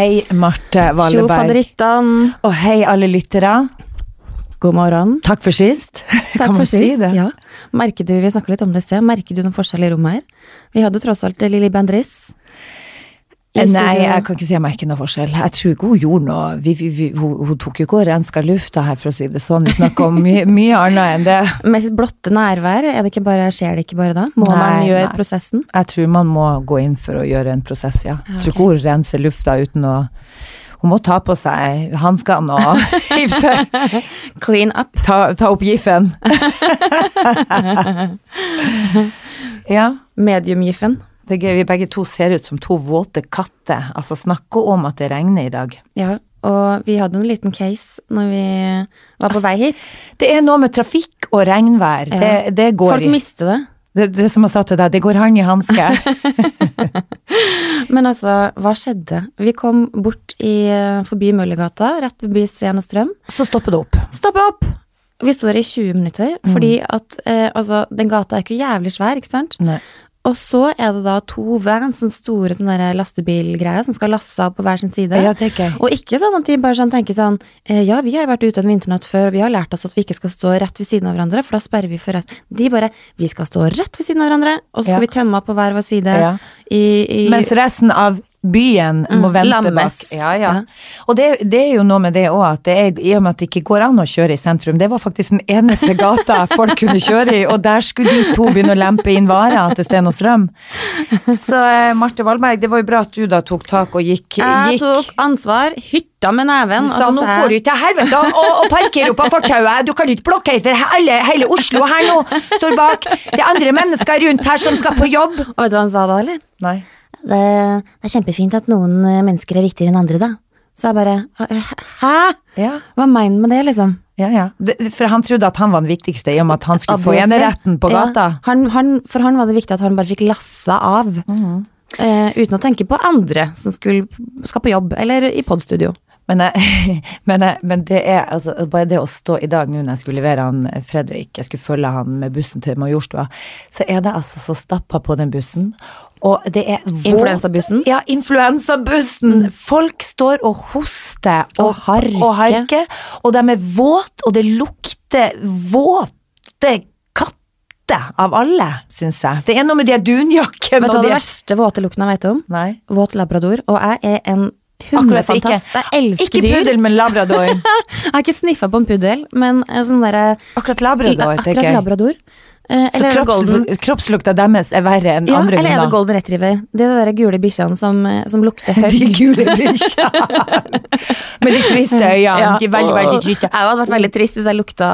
Hei, Marte Valleberg. Tjo faderittan. Og hei, alle lyttere. God morgen. Takk for sist. Takk kan man for si sist. det? Ja. Merker du, vi snakka litt om det i sted, merker du noen forskjell i rommet her? Vi hadde tross alt Lilly Bendriss. Nei, jeg kan ikke si jeg merker noe forskjell. Jeg tror ikke hun gjorde noe. Vi, vi, vi, hun, hun tok jo ikke og renska lufta her, for å si det sånn. Vi snakker om mye, mye annet enn det. Med sitt blotte nærvær, det bare, skjer det ikke bare da? Må man gjøre nei. prosessen? Jeg tror man må gå inn for å gjøre en prosess, ja. Jeg tror ikke hun renser lufta uten å Hun må ta på seg hanskene og seg Clean up. ta, ta opp giffen. ja. Medium-giffen. Det er gøy, vi begge to ser ut som to våte katter. Altså, snakke om at det regner i dag. Ja, og vi hadde en liten case når vi var på vei hit. Det er noe med trafikk og regnvær. Ja. Det, det går Folk i mister det. det, det som jeg sa til deg, det går hånd i hanske. Men altså, hva skjedde? Vi kom bort i, forbi Møllergata, rett forbi Sten og Strøm. Så stopper det opp. Stopp opp! Vi står i 20 minutter, Mm. fordi at eh, altså, den gata er ikke jævlig svær, ikke sant? Nei. Og så er det da to vans, sånne store sånne der lastebilgreier, som skal lasse av på hver sin side. Ja. Og ikke sånn at de bare sånn tenker sånn eh, Ja, vi har jo vært ute en vinternatt før, og vi har lært oss at vi ikke skal stå rett ved siden av hverandre, for da sperrer vi for resten. De bare Vi skal stå rett ved siden av hverandre, og så skal Ja. vi tømme av på hver vår side. Ja. I, i, Mens resten av byen må Mm, vente lammes. bak. Ja, ja. Ja. Og det, det er jo noe med det òg, at det er, i og med at det ikke går an å kjøre i sentrum, det var faktisk den eneste gata folk kunne kjøre i, og der skulle de to begynne å lempe inn varer til Sten og Strøm. Så eh, Marte Wallberg, det var jo bra at du da tok tak og gikk, Jeg gikk tok ansvar, hytta med neven, Du sa så nå får du til helvete og, og parkere opp på fortauet, du kan ikke blokkere for hele, hele Oslo her nå, står bak. Det er andre mennesker rundt her som skal på jobb. Og vet du hva han sa da, eller? Nei. Det, det er kjempefint at noen eh, mennesker er viktigere enn andre, da. Så jeg bare Hæ? Ja, Hva mener du med det, liksom? ja, ja. For han trodde at han var den viktigste i og med at han skulle få eneretten på gata. Han, han, for han var det viktig at han bare fikk lassa av. Mhm. Uh, uten å tenke på andre som skulle, skal på jobb, eller i podstudio. Men, jeg, men, jeg, men det er altså bare det å stå i dag nå når jeg skulle levere han eh, Fredrik, jeg skulle følge han med bussen til Majorstua, så er det altså så stappa på den bussen, og det er Influensabussen? Mm. Ja, influensabussen. Folk står og hoster og, Og harker. og harker, og de er våte, og det lukter våte katter av alle, syns jeg. Det er noe med de dunjakkene Vet du hva det verste våte lukten jeg vet om? Nei. Våt labrador. Og jeg er en hundefantast. Jeg elsker Ikke dyr. puddel, men labrador. Jeg har ikke sniffa på en puddel, men en sånn derre Akkurat labrador, Akkurat tenker jeg. labrador. Eh, Så kropps, kroppslukta deres er verre enn ja, andre eller er det golden retriever? Det er de gule bikkjene som, eh, som lukter høy. De gule bikkjene. Med de triste øynene. Ja. De er veldig, veldig triste. Jeg hadde vært veldig trist hvis jeg lukta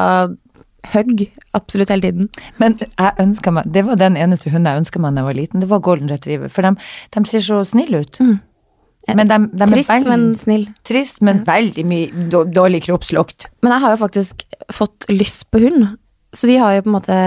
høgg absolutt hele tiden. Men jeg ønsker meg, det var den eneste hunden jeg ønska meg da jeg var liten. Det var golden retriever. For de, de ser så snille ut. Men de, de Trist, veldig, men snill. trist, men veldig mye dårlig kroppslukt. Men jeg har jo faktisk fått lyst på hund. Så vi har jo på en måte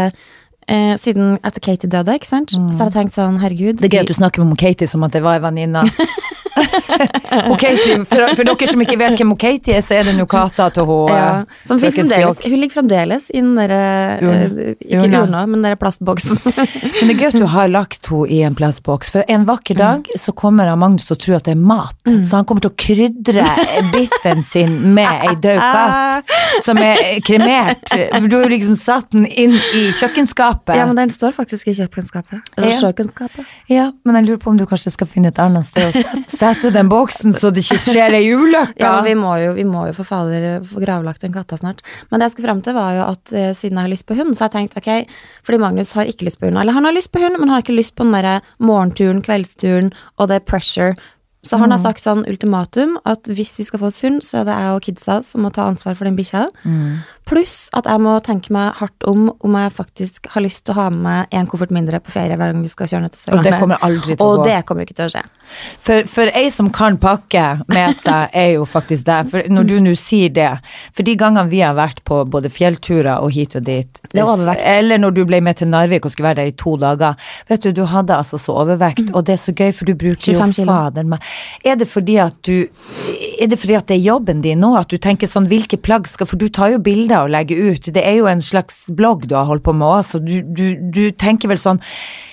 eh, Siden etter Katie døde, ikke sant, så har jeg tenkt sånn, herregud Det er gøy at du snakker om Katie som at det var ei venninne. Og Katie, for, for dere som ikke vet hvem Katie er, så er det nå katta til hun ja, eh, Hun ligger fremdeles i den derre eh, Ikke Urna. urna, men den plastboksen. Men det er gøy at du har lagt henne i en plastboks, for en vakker Mm. dag så kommer Magnus til å tro at det er mat, så han kommer til å krydre biffen sin med ei død katt som er kremert. For du har jo liksom satt den inn i kjøkkenskapet. Ja, men den står faktisk i kjøkkenskapet. Eller Ja. kjøkkenskapet. Ja, men jeg lurer på om du kanskje skal finne et annet sted å sette- sette den boksen, så det ikke skjer ei ulykke. Ja, vi må jo, vi må jo for fader få gravlagt den katta snart. Men det jeg skulle frem til, var jo at eh, siden jeg har lyst på hund, så har jeg tenkt ok, fordi Magnus har ikke lyst på hund. Eller han har lyst på hund, men han har ikke lyst på den derre morgenturen, kveldsturen og det pressure. Så han har sagt sånn ultimatum at hvis vi skal få oss hund, så er det jeg og kidsa som må ta ansvar for den bikkja. Pluss at jeg må tenke meg hardt om om jeg faktisk har lyst til å ha med meg en koffert mindre på ferie hver gang vi skal kjøre ned til Og det kommer aldri til å gå. Og det kommer ikke til å skje. For, for ei som kan pakke med seg, er jo faktisk deg. For når du nå sier det, for de gangene vi har vært på både fjellturer og hit og dit, er eller når du ble med til Narvik og skulle være der i to dager, vet du, du hadde altså så overvekt, og det er så gøy, for du bruker jo 25 fader meg. Er det fordi at du, er det fordi at det er jobben din nå, at du tenker sånn, hvilke plagg skal, for du tar jo bilder og legger ut. Det er jo en slags blogg du har holdt på med òg, så du, du, du tenker vel sånn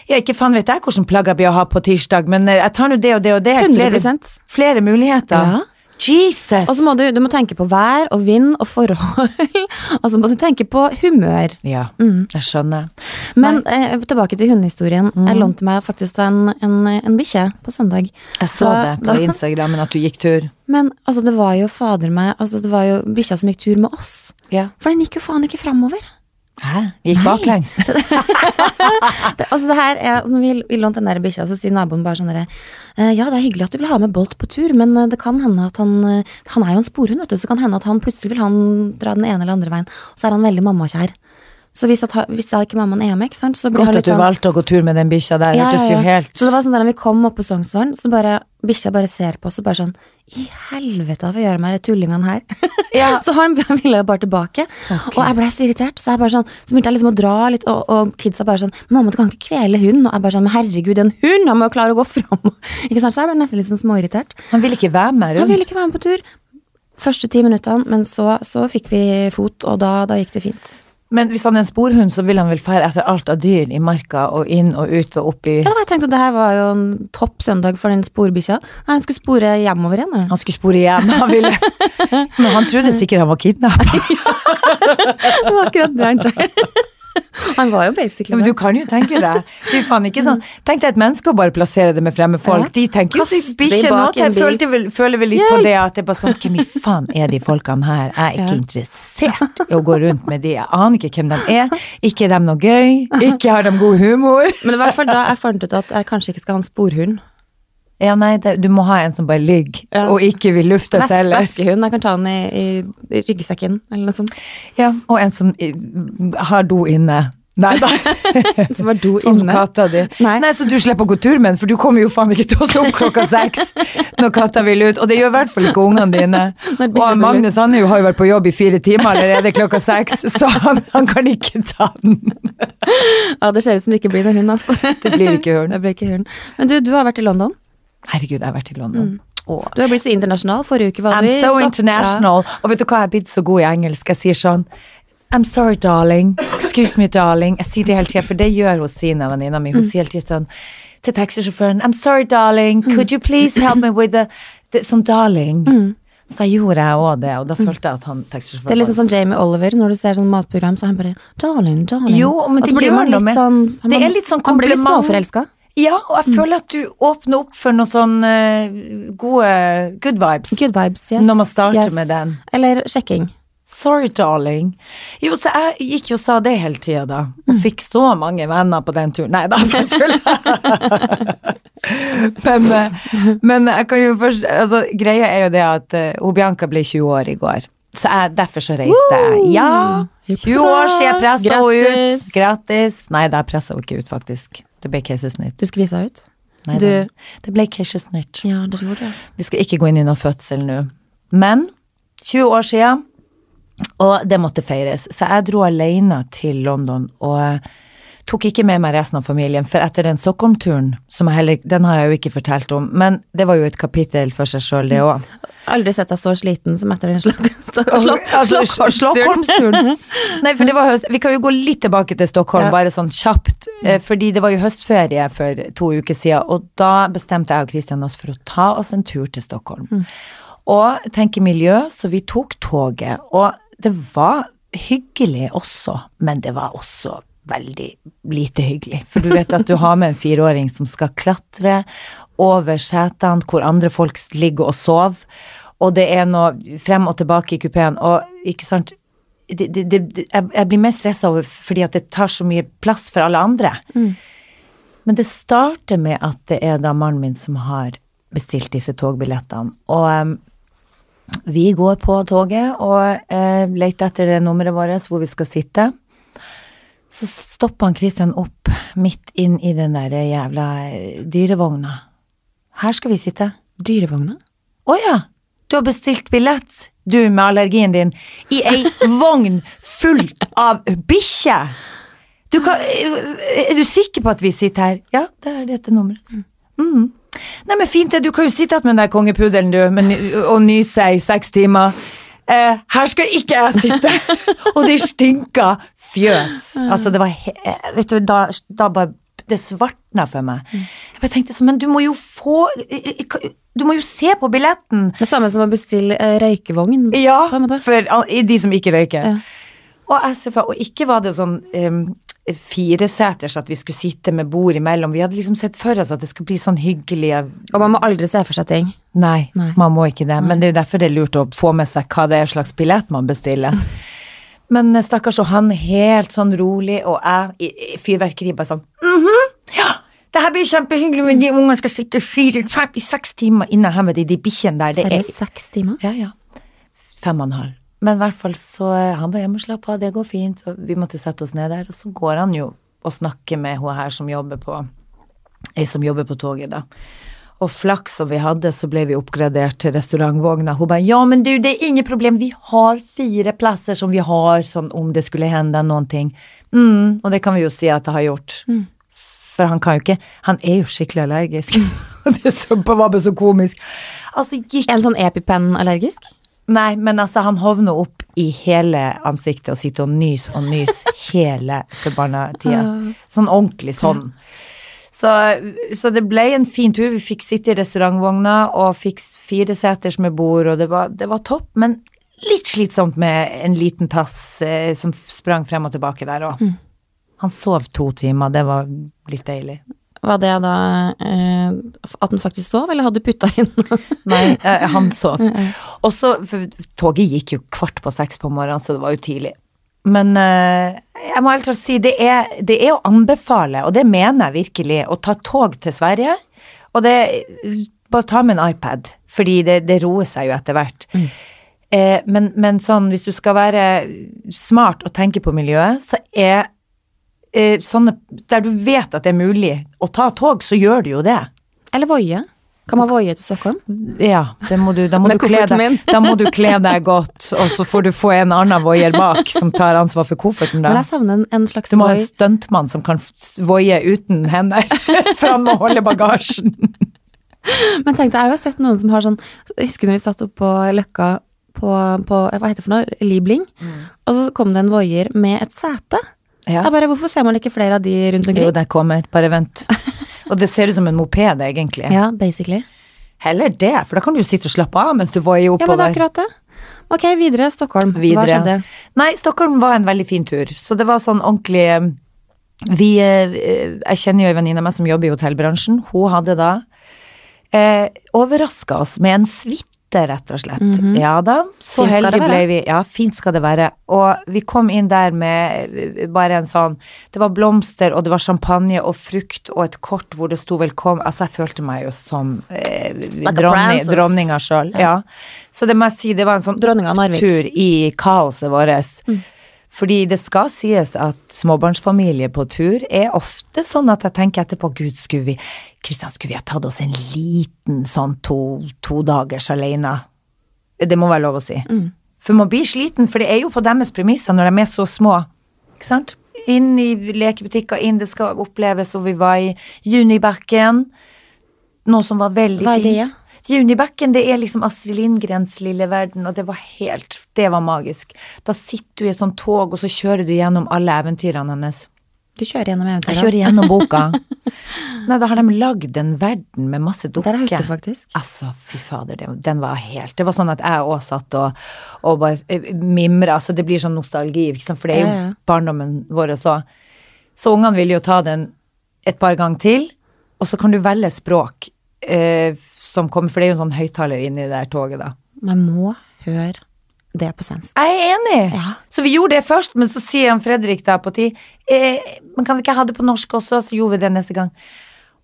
Ja, ikke faen vet jeg hvordan plagg jeg blir å ha på tirsdag, men eh, jeg tar nå det og det og det. Flere, 100 flere muligheter. Ja. Jesus! Og så må du, du må tenke på vær og vind og forhold, og så må du tenke på humør. Ja, Mm. jeg skjønner. Men eh, tilbake til hundehistorien. Jeg lånte meg faktisk en, en, en bikkje på søndag. Jeg så Da- det på Instagrammen at du gikk tur. Men altså, det var jo fader meg altså, Det var jo bikkja som gikk tur med oss. Ja. For den gikk jo faen ikke framover. Hæ? Gikk baklengs? Det, altså det her er, når vi, vi lånte den der bikkja, så sier naboen bare sånn derre eh, Ja, det er hyggelig at du vil ha med Bolt på tur, men eh, det kan hende at han eh, Han er jo en sporhund, vet du, så kan hende at han plutselig vil han dra den ene eller andre veien. Og så er han veldig mammakjær. Så hvis, at, hvis da ikke mammaen er med, ikke sant, så blir Godt at du sånn valgte å gå tur med den bikkja der. Ja, ja, ja. helt Så det var sånn når vi kom opp på Sognsvann, så bare bikkja bare ser på oss og bare sånn I helvete, hva gjør de tullingene her? Ja. så han ville jo bare tilbake. Okay. Og jeg ble så irritert, så jeg bare sånn Så begynte jeg liksom å dra litt, og, og kidsa bare sånn 'Mamma, du kan ikke kvele hunden.' Og jeg bare sånn 'Men herregud, en hund, han må jo klare å gå fram.' Ikke sant? Så jeg ble nesten litt sånn småirritert. Han ville ikke være med rundt? Han ville ikke være med på tur. Første ti minuttene, men så, så fikk vi fot, og da, da gikk det fint. Men hvis han er en sporhund, så vil han vel fære etter alt av dyr i marka og inn og ut og opp i Ja, jeg tenkte at det her var jo en topp søndag for den sporbikkja. Nei, Han skulle spore hjemover igjen. Han skulle spore hjem. Han ville Men han trodde sikkert han var kidnappa. Det var akkurat det han tenkte. Han var jo basically det. men du kan jo tenke deg. Er faen ikke sånn Tenk deg et menneske å bare plassere det med fremme folk. De tenker jo at bikkje nå Jeg følte vel, føler vel litt på det at det er bare sånn Hvem i faen er de folkene her? Jeg er ikke Ja. interessert i å gå rundt med de. Jeg aner ikke hvem de er. Ikke er de noe gøy. Ikke har de god humor. Men i hvert fall da jeg fant ut at jeg kanskje ikke skal ha en sporhund. Ja, nei, det, du må ha en som bare ligger Ja. og ikke vil lufte Vesk, seg veskehund. Jeg kan ta den i, i, ryggsekken, eller noe sånt. Ja, og en som i, har do inne. Nei da. Som har do Sånn som katta di. Nei. så du slipper å gå tur med den, for du kommer jo faen ikke til å stå opp klokka seks når katta vil ut. Og det gjør i hvert fall ikke ungene dine. Og Magnus han jo, har jo vært på jobb i fire timer allerede klokka seks, så han, han kan ikke ta den. Ja, det ser ut som det ikke blir noen hund, altså. Det blir ikke hund. Det blir ikke hund. Men du, du har vært i London. Herregud, jeg har vært i London. Åh. Du har blitt så internasjonal. Forrige uke var I'm du i so international. Og vet du hva, jeg er blitt så god i engelsk. Jeg sier sånn I'm sorry, darling. Excuse me, darling. Jeg sier det hele tida, for det gjør hun Sina, venninna mi. Hun sier hele tida sånn til taxisjåføren I'm sorry, darling. Could you please help me with the, the Sånn darling. Så da gjorde jeg òg det, og da følte jeg at han taxisjåføren Det er liksom som Jamie Oliver, når du ser sånn matprogram, så er han bare Darling, darling. Jo, men det gjør noe med- sånn, Det er litt sånn Man blir litt kompliment. småforelska. Ja, og jeg føler at du åpner opp for noen sånn eh, gode good vibes. Good vibes, yes. Når man starter Yes. med den. Eller sjekking. Sorry, darling. Jo, så jeg gikk jo og sa det hele tida, da. Og fikk så mange venner på den turen. Nei da, bare tuller. men, eh, men jeg kan jo først Altså, greia er jo det at uh, Bianca ble 20 år i går. Så jeg, derfor så reiste jeg. Ja! 20 år siden jeg pressa henne ut. Grattis. Nei, da pressa hun ikke ut, faktisk. Det ble keisersnitt. Du skvisa ut? Nei, Du- Det ble keisersnitt. Ja, det gjorde det. Vi skal ikke gå inn i noen fødsel nå. Men 20 år siden, og det måtte feires. Så jeg dro alene til London og tok ikke med meg resten av familien. For etter den Stockholm-turen, som jeg heller, den har jeg jo ikke fortalt om, men det var jo et kapittel for seg sjøl, det òg. Aldri sett deg så sliten som etter den slok- Altså, Stockholmsturen. Nei, for det var høst. Vi kan jo gå litt tilbake til Stockholm, Ja. bare sånn kjapt. eh, Fordi det var jo høstferie for to uker siden, og da bestemte jeg og Kristian oss for å ta oss en tur til Stockholm. Og tenke miljø, så vi tok toget. Og det var hyggelig også, men det var også veldig lite hyggelig. For du vet at du har med en fireåring som skal klatre over setene hvor andre folk ligger og sover, og det er noe frem og tilbake i kupeen, og ikke sant det, det, det, jeg, blir mest stressa over fordi at det tar så mye plass for alle andre. Men det starter med at det er da mannen min som har bestilt disse togbillettene. Og um, vi går på toget og uh, leter etter nummeret vårt hvor vi skal sitte. Så stopper han Christian opp midt inn i den der jævla eh, dyrevogna. Her skal vi sitte. Dyrevogna? Å ja, du har bestilt billett, du med allergien din, i ei vogn fullt av bikkjer. Du kan, er du sikker på at vi sitter her? Ja, det er dette nummeret. Mm. Nei, men fint det, du kan jo sitte med den der kongepuddelen du, men, og nyse i seks timer. eh, her skal ikke jeg sitte! og det stinka fjøs. Altså, det var eh, Vet du, da, da bare Det svartna for meg. Jeg bare tenkte sånn, men du må jo få Du må jo se på billetten! Det samme som å bestille eh, røykevogn. Ja, for de som ikke røyker. Ja. Og, jeg og ikke var det sånn um, fireseters at vi skulle sitte med bord imellom. Vi hadde liksom sett for oss at det skal bli sånn hyggelig Og man må aldri se for seg ting. Nei, Nei. man må ikke det. Men det er jo derfor det er lurt å få med seg hva det er slags billett man bestiller. Men eh, stakkars, og han helt sånn rolig, og jeg i, fyrverkeri bare sånn mhm, ja, det her blir kjempehyggelig, men de ungene skal sitte fire, fem, i seks timer inne her med de, de bikkjene der. Det er, Seriøst, seks timer? ja, ja. Fem og en halv. Men i hvert fall så eh, Han bare hjemme og slapp av, det går fint. Og vi måtte sette oss ned der. Og så går han jo og snakker med hun her som jobber på Ei som jobber på toget, da. Og flaks som vi hadde, så ble vi oppgradert til restaurantvogna. Hun bare ja, men du, det er ingen problem, vi har fire plasser som vi har sånn om det skulle hende ting. Mm, og det kan vi jo si at det har gjort. For han kan jo ikke Han er jo skikkelig allergisk. det så, var bare så komisk. Altså, gikk En sånn EpiPen-allergisk? Nei, men altså, han hovner opp i hele ansiktet og sitter og nys og nys hele forbanna tida. Sånn ordentlig sånn. Så, så det ble en fin tur. Vi fikk sitte i restaurantvogna og fikk fire seters med bord, og det var, det var topp, men litt slitsomt med en liten tass eh, som sprang frem og tilbake der òg. Han sov to timer, det var litt deilig. Var det da eh, at han faktisk sov, eller hadde du putta inn Nei, eh, han sov. Og så, toget gikk jo kvart på seks på morgenen, så det var jo tidlig. Men eh, jeg må helt klart si, det er, det er å anbefale, og det mener jeg virkelig, å ta tog til Sverige. Og det Bare ta med en iPad, fordi det, det roer seg jo etter hvert. Eh, men, men sånn, hvis du skal være smart og tenke på miljøet, så er eh, sånne Der du vet at det er mulig å ta tog, så gjør du jo det. Eller Voie? Kan man voie til Stockholm? Ja, må du, da, må deg, da må du kle deg godt, og så får du få en annen voier bak som tar ansvar for kofferten. Men jeg savner en, slags Du må ha en stuntmann som kan voie uten hender, for han må holde bagasjen. Men tenk deg, jeg har jo sett noen som har sånn Jeg husker når vi satt oppe på Løkka på, på hva heter det for noe, Libling, og så kom det en voier med et sete. Ja. Jeg bare, Hvorfor ser man ikke flere av de rundt Jo, omkring? der kommer, bare vent. Og det ser ut som en moped, egentlig. Ja, basically. Heller det, for da kan du jo sitte og slappe av mens du voier Ja, men det er akkurat det. Ok, videre. Stockholm. Hva skjedde? Nei, Stockholm var en veldig fin tur. Så det var sånn ordentlig eh, Vi eh, Jeg kjenner jo ei venninne av meg som jobber i hotellbransjen. Hun hadde da eh, overraska oss med en suite, rett og slett. Ja da, så. Fint heldige ble vi. Ja, fint skal det være. Og vi kom inn der med bare en sånn Det var blomster, og det var champagne og frukt og et kort hvor det sto 'velkommen'. Altså, jeg følte meg jo som eh, dronning, dronninga sjøl. Ja. Ja. Så det må jeg si, det var en sånn tur i kaoset vårt. Fordi det skal sies at småbarnsfamilier på tur er ofte sånn at jeg tenker etterpå Gud, skulle vi Kristian, skulle vi ha tatt oss en liten sånn to, to dagers alene? Det må være lov å si. For man blir sliten, for det er jo på deres premisser når de er så små. Ikke sant? Inn i lekebutikker, inn det skal oppleves, og vi var i Junibakken. Noe som var veldig fint. Hva er det? fint. Junibakken, det er liksom Astrid Lindgrens lille verden, og det var helt Det var magisk. Da sitter du i et sånt tog, og så kjører du gjennom alle eventyrene hennes. Du kjører gjennom eventyrene? Jeg kjører gjennom boka. Nei, da har de lagd en verden med masse Der har du dukker. faktisk. Altså, fy fader, det, den var helt Det var sånn at jeg òg satt og, og bare eh, mimra. Altså, det blir sånn nostalgi, sant? for det er jo Ja, ja. barndommen vår også. Så ungene vil jo ta den et par ganger til, og så kan du velge språk eh, som kommer, for det er jo en sånn høyttaler inni det der toget, da. Man må høre det på svensk. Jeg er enig! Ja. Så vi gjorde det først, men så sier han Fredrik da på ti eh, Men kan vi ikke ha det på norsk også? Så gjorde vi det neste gang.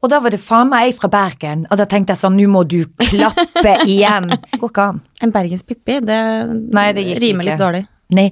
Og da var det faen meg ei fra Bergen, og da tenkte jeg sånn, nå må du klappe igjen. Går ikke an. En Bergens Pippi, det, Nei, det rimer ikke. litt dårlig. Nei.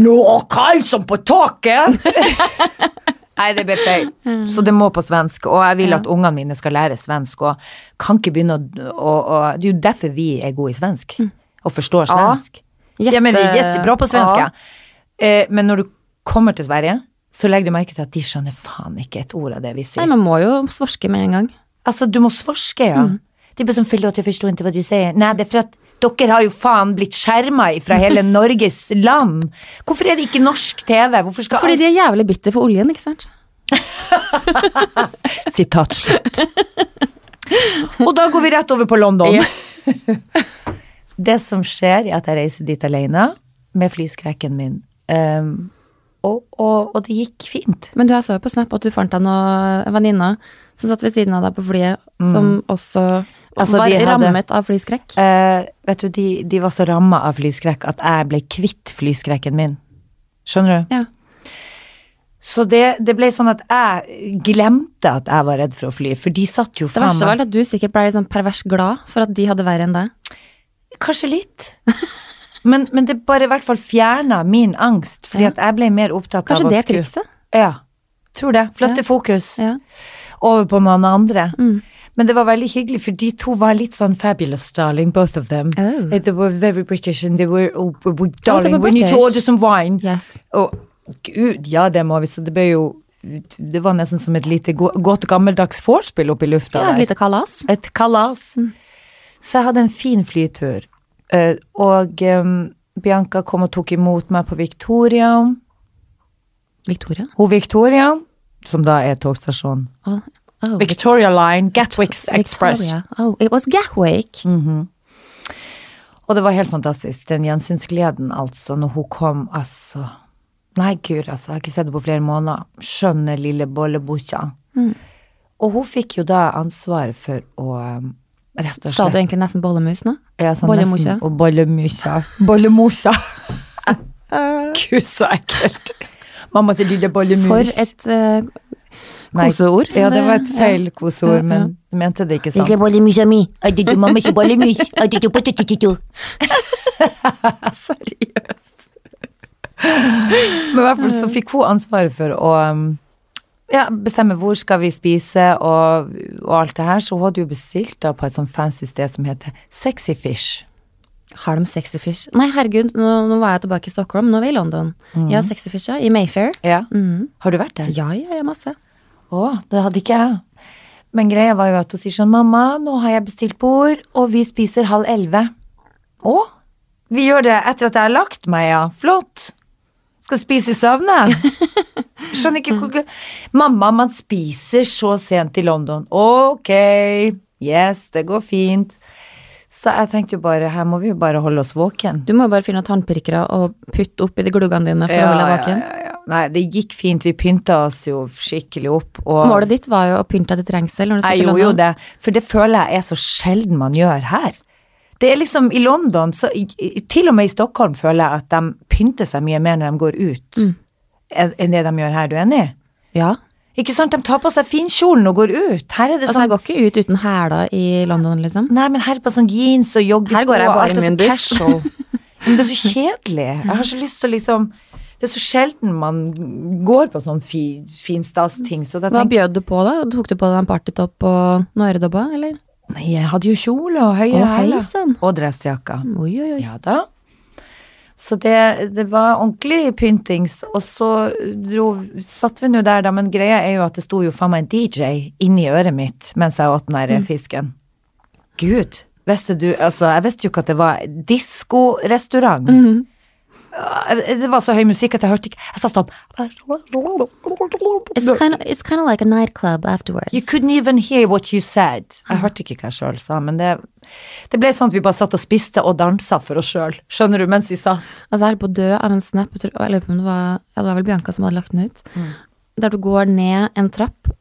Nå Karlsson på taket! Nei, det ble feil. Så det må på svensk, og jeg vil at ungene mine skal lære svensk, og kan ikke begynne å, å, å Det er jo derfor vi er gode i svensk, og forstår svensk. Ja, men vi er jettebra på svenska. Ja. Eh, men når du kommer til Sverige, så legger du merke til at de skjønner faen ikke et ord av det vi sier. Nei, man må jo svorske med en gang. Altså, du må svorske ja. Det är bara som förlåt jeg forsto ikke hva du sier'. Nei, det er for att Dere har jo faen blitt skjerma fra hele Norges land. Hvorfor er det ikke norsk TV? Fordi de er jævlig bitter for oljen, ikke sant? Sitat slutt. Og da går vi rett over på London. det som skjer, er at jeg reiser dit alene med flyskrekken min. Um, og, og, og, det gikk fint. Men du, jeg så jo på Snap at du fant deg noen venninne som satt ved siden av deg på flyet, mm. som også altså, var hadde, rammet av flyskrekk? Uh, vet du, de, de var så ramma av flyskrekk at jeg ble kvitt flyskrekken min. Skjønner du? Ja. Så det, det, ble sånn at jeg glemte at jeg var redd for å fly, for de satt jo faen Det verste var at du sikkert ble sånn pervers glad for at de hadde verre enn deg. Kanskje litt. Men, men, det bare i hvert fall fjerna min angst, fordi ja. at jeg ble mer opptatt Kanskje av å Kanskje det trikset? Ja. Tror det. Flytte ja. fokus ja. over på noen andre. Mm. Men det var veldig hyggelig, for de to var litt sånn fabulous, darling, both of them. Oh. They were very British, and they were, oh, darling, oh, we need to order some wine. Yes. Og gud, ja, det må vi, så det ble jo det var nesten som et lite godt gammeldags vorspiel oppe i lufta. Ja, et lite kalas. Et kalas. Mm. Så jeg hadde en fin flytur. Uh, og um, Bianca kom og tok imot meg på Victoria. Victoria? Hun Victoria, som da er togstasjonen. Oh, oh, Victoria Line, Gatwicks Express. Oh, it was Gatwick. Mm -hmm. Og det var helt fantastisk, den gjensynsgleden, altså, når hun kom, altså. Nei, gud, altså, jeg har ikke sett henne på flere måneder. Skjønne lille bollebukkja. Mm. Og hun fikk jo da ansvar for å um. Sa du egentlig nesten bollemus nå? Ja, sånn bollemusa. Og bollemusa. Bollemusa. Gud, så ekkelt. Mammas lille bollemus. For et uh, koseord. Ja, det var et feil koseord, men du mente det ikke sant. Seriøst. Men i hvert fall så fikk hun ansvaret for å um, ja, bestemme hvor skal vi spise og, og alt det her, så hun hadde jo bestilt da på et sånn fancy sted som heter Sexy Fish. Har de Sexy Fish? Nei, herregud, nå, nå var jeg tilbake i Stockholm, nå er vi i London. Mm. Ja, Sexy Fish, ja. I Mayfair. Ja. Mm. Har du vært der? Ja, ja, ja, masse. Å, det hadde ikke jeg. Men greia var jo at hun sier sånn, mamma, nå har jeg bestilt bord, og vi spiser halv elleve. Å, vi gjør det etter at jeg har lagt meg, ja. Flott. Skal spise i søvnen. Skjønner ikke hvor Mamma, man spiser så sent i London. Ok, yes, det går fint. Så jeg tenkte jo bare, her må vi jo bare holde oss våken. Du må bare finne tannpirkere og putte oppi de gluggene dine for ja, å holde deg våken. Ja, ja, Nei, det gikk fint. Vi pynta oss jo skikkelig opp. Og... Målet ditt var jo å pynte til trengsel når du. Jeg gjorde jo det, for det føler jeg er så sjelden man gjør her. Det er liksom i London, så til og med i Stockholm føler jeg at de pynter seg mye mer når de går ut. Mm enn det de gjør her. Du er enig? Ja. Ikke sant, De tar på seg finkjolen og går ut. Her er det altså, sånn Jeg går ikke ut uten hæler i London, liksom. Nei, men her er det på sånn jeans og joggesko. Her går jeg bare i min casual. men det er så kjedelig. Jeg har så lyst til å liksom Det er så sjelden man går på sånn fi, fin stas-ting. Så Hva bjød du på, da? Tok du på deg en partytopp og noe øredobber, eller? Nei, jeg hadde jo kjole og høye hæler. Og dressjakka. Oi, oi, oi. Ja da. Så det, det, var ordentlig pyntings, og så dro, satt vi nå der, da, men greia er jo at det sto jo faen meg en DJ inni øret mitt mens jeg åt den der mm. fisken. Gud, visste du Altså, jeg visste jo ikke at det var diskorestaurant. Mm -hmm. Det var så høy musikk at jeg hørte ikke Jeg sa sånn It's kind, of, it's kind of like a nightclub afterwards. You couldn't even hear what you said. Jeg mm. hørte ikke hva jeg sjøl sa, men det, det ble sånn at vi bare satt og spiste og dansa for oss sjøl, skjønner du, mens vi satt. Altså, jeg holdt på å dø av en snap, jeg lurer på om det var, det var vel Bianca som hadde lagt den ut, mm. der du går ned en trapp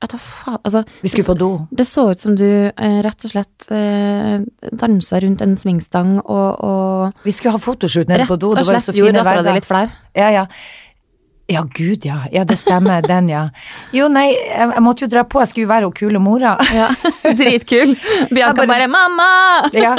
jeg tar faen Altså Vi skulle på do. Det så ut som du eh, rett og slett eh, dansa rundt en svingstang og, og Vi skulle ha fotoshoot nede på do. Rett og slett gjorde dattera di litt flau. Ja, ja. Ja, gud, ja. Ja, det stemmer. Den, ja. Jo, nei, jeg, jeg måtte jo dra på. Jeg skulle jo være hun kule mora. Ja, Dritkul. Bianca bare, bare 'mamma'! ja.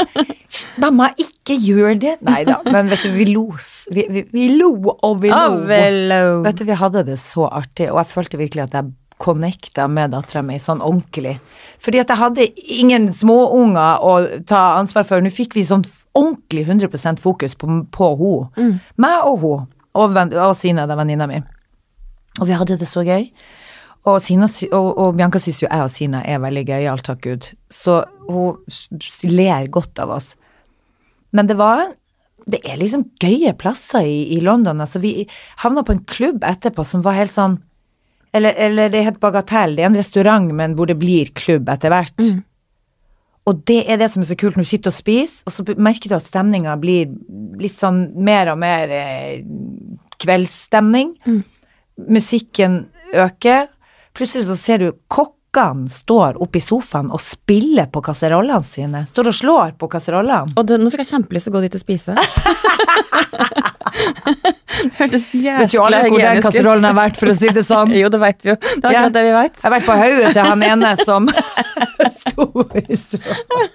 Mamma, ikke gjør det! Nei da. Men vet du, vi lo. Vi, vi, vi lo og vi lo. Oh, vet du, vi hadde det så artig, og jeg følte virkelig at jeg connecta med dattera mi sånn ordentlig. Fordi at jeg hadde ingen småunger å ta ansvar for. Nå fikk vi sånn ordentlig 100% fokus på, på henne. Mm. Meg og hun. Og, og Sine, er venninna mi. Og vi hadde det så gøy. Og, Sina, og, og Bianca syns jo jeg og Sina er veldig gøyale, takk Gud. Så hun ler godt av oss. Men det var Det er liksom gøye plasser i, i London. Altså, vi havna på en klubb etterpå som var helt sånn Eller, eller det heter Bagatell. Det er en restaurant, men hvor det blir klubb etter hvert. Mm. Og det er det som er så kult når du sitter og spiser, og så merker du at stemninga blir litt sånn mer og mer eh, kveldsstemning. Mm. Musikken øker. Plutselig så ser du kokkene står oppi sofaen og spiller på kasserollene sine. Står og slår på kasserollene. Og det, nå fikk jeg kjempelyst til å gå dit og spise. Hørtes jævla hygienisk ut. Vet jo alle hvor den kasserollen har vært, for å si det sånn. Jo, det vet vi jo. Det er Ja. akkurat det vi vet. Jeg har vært på hodet til han ene som sto i sofaen.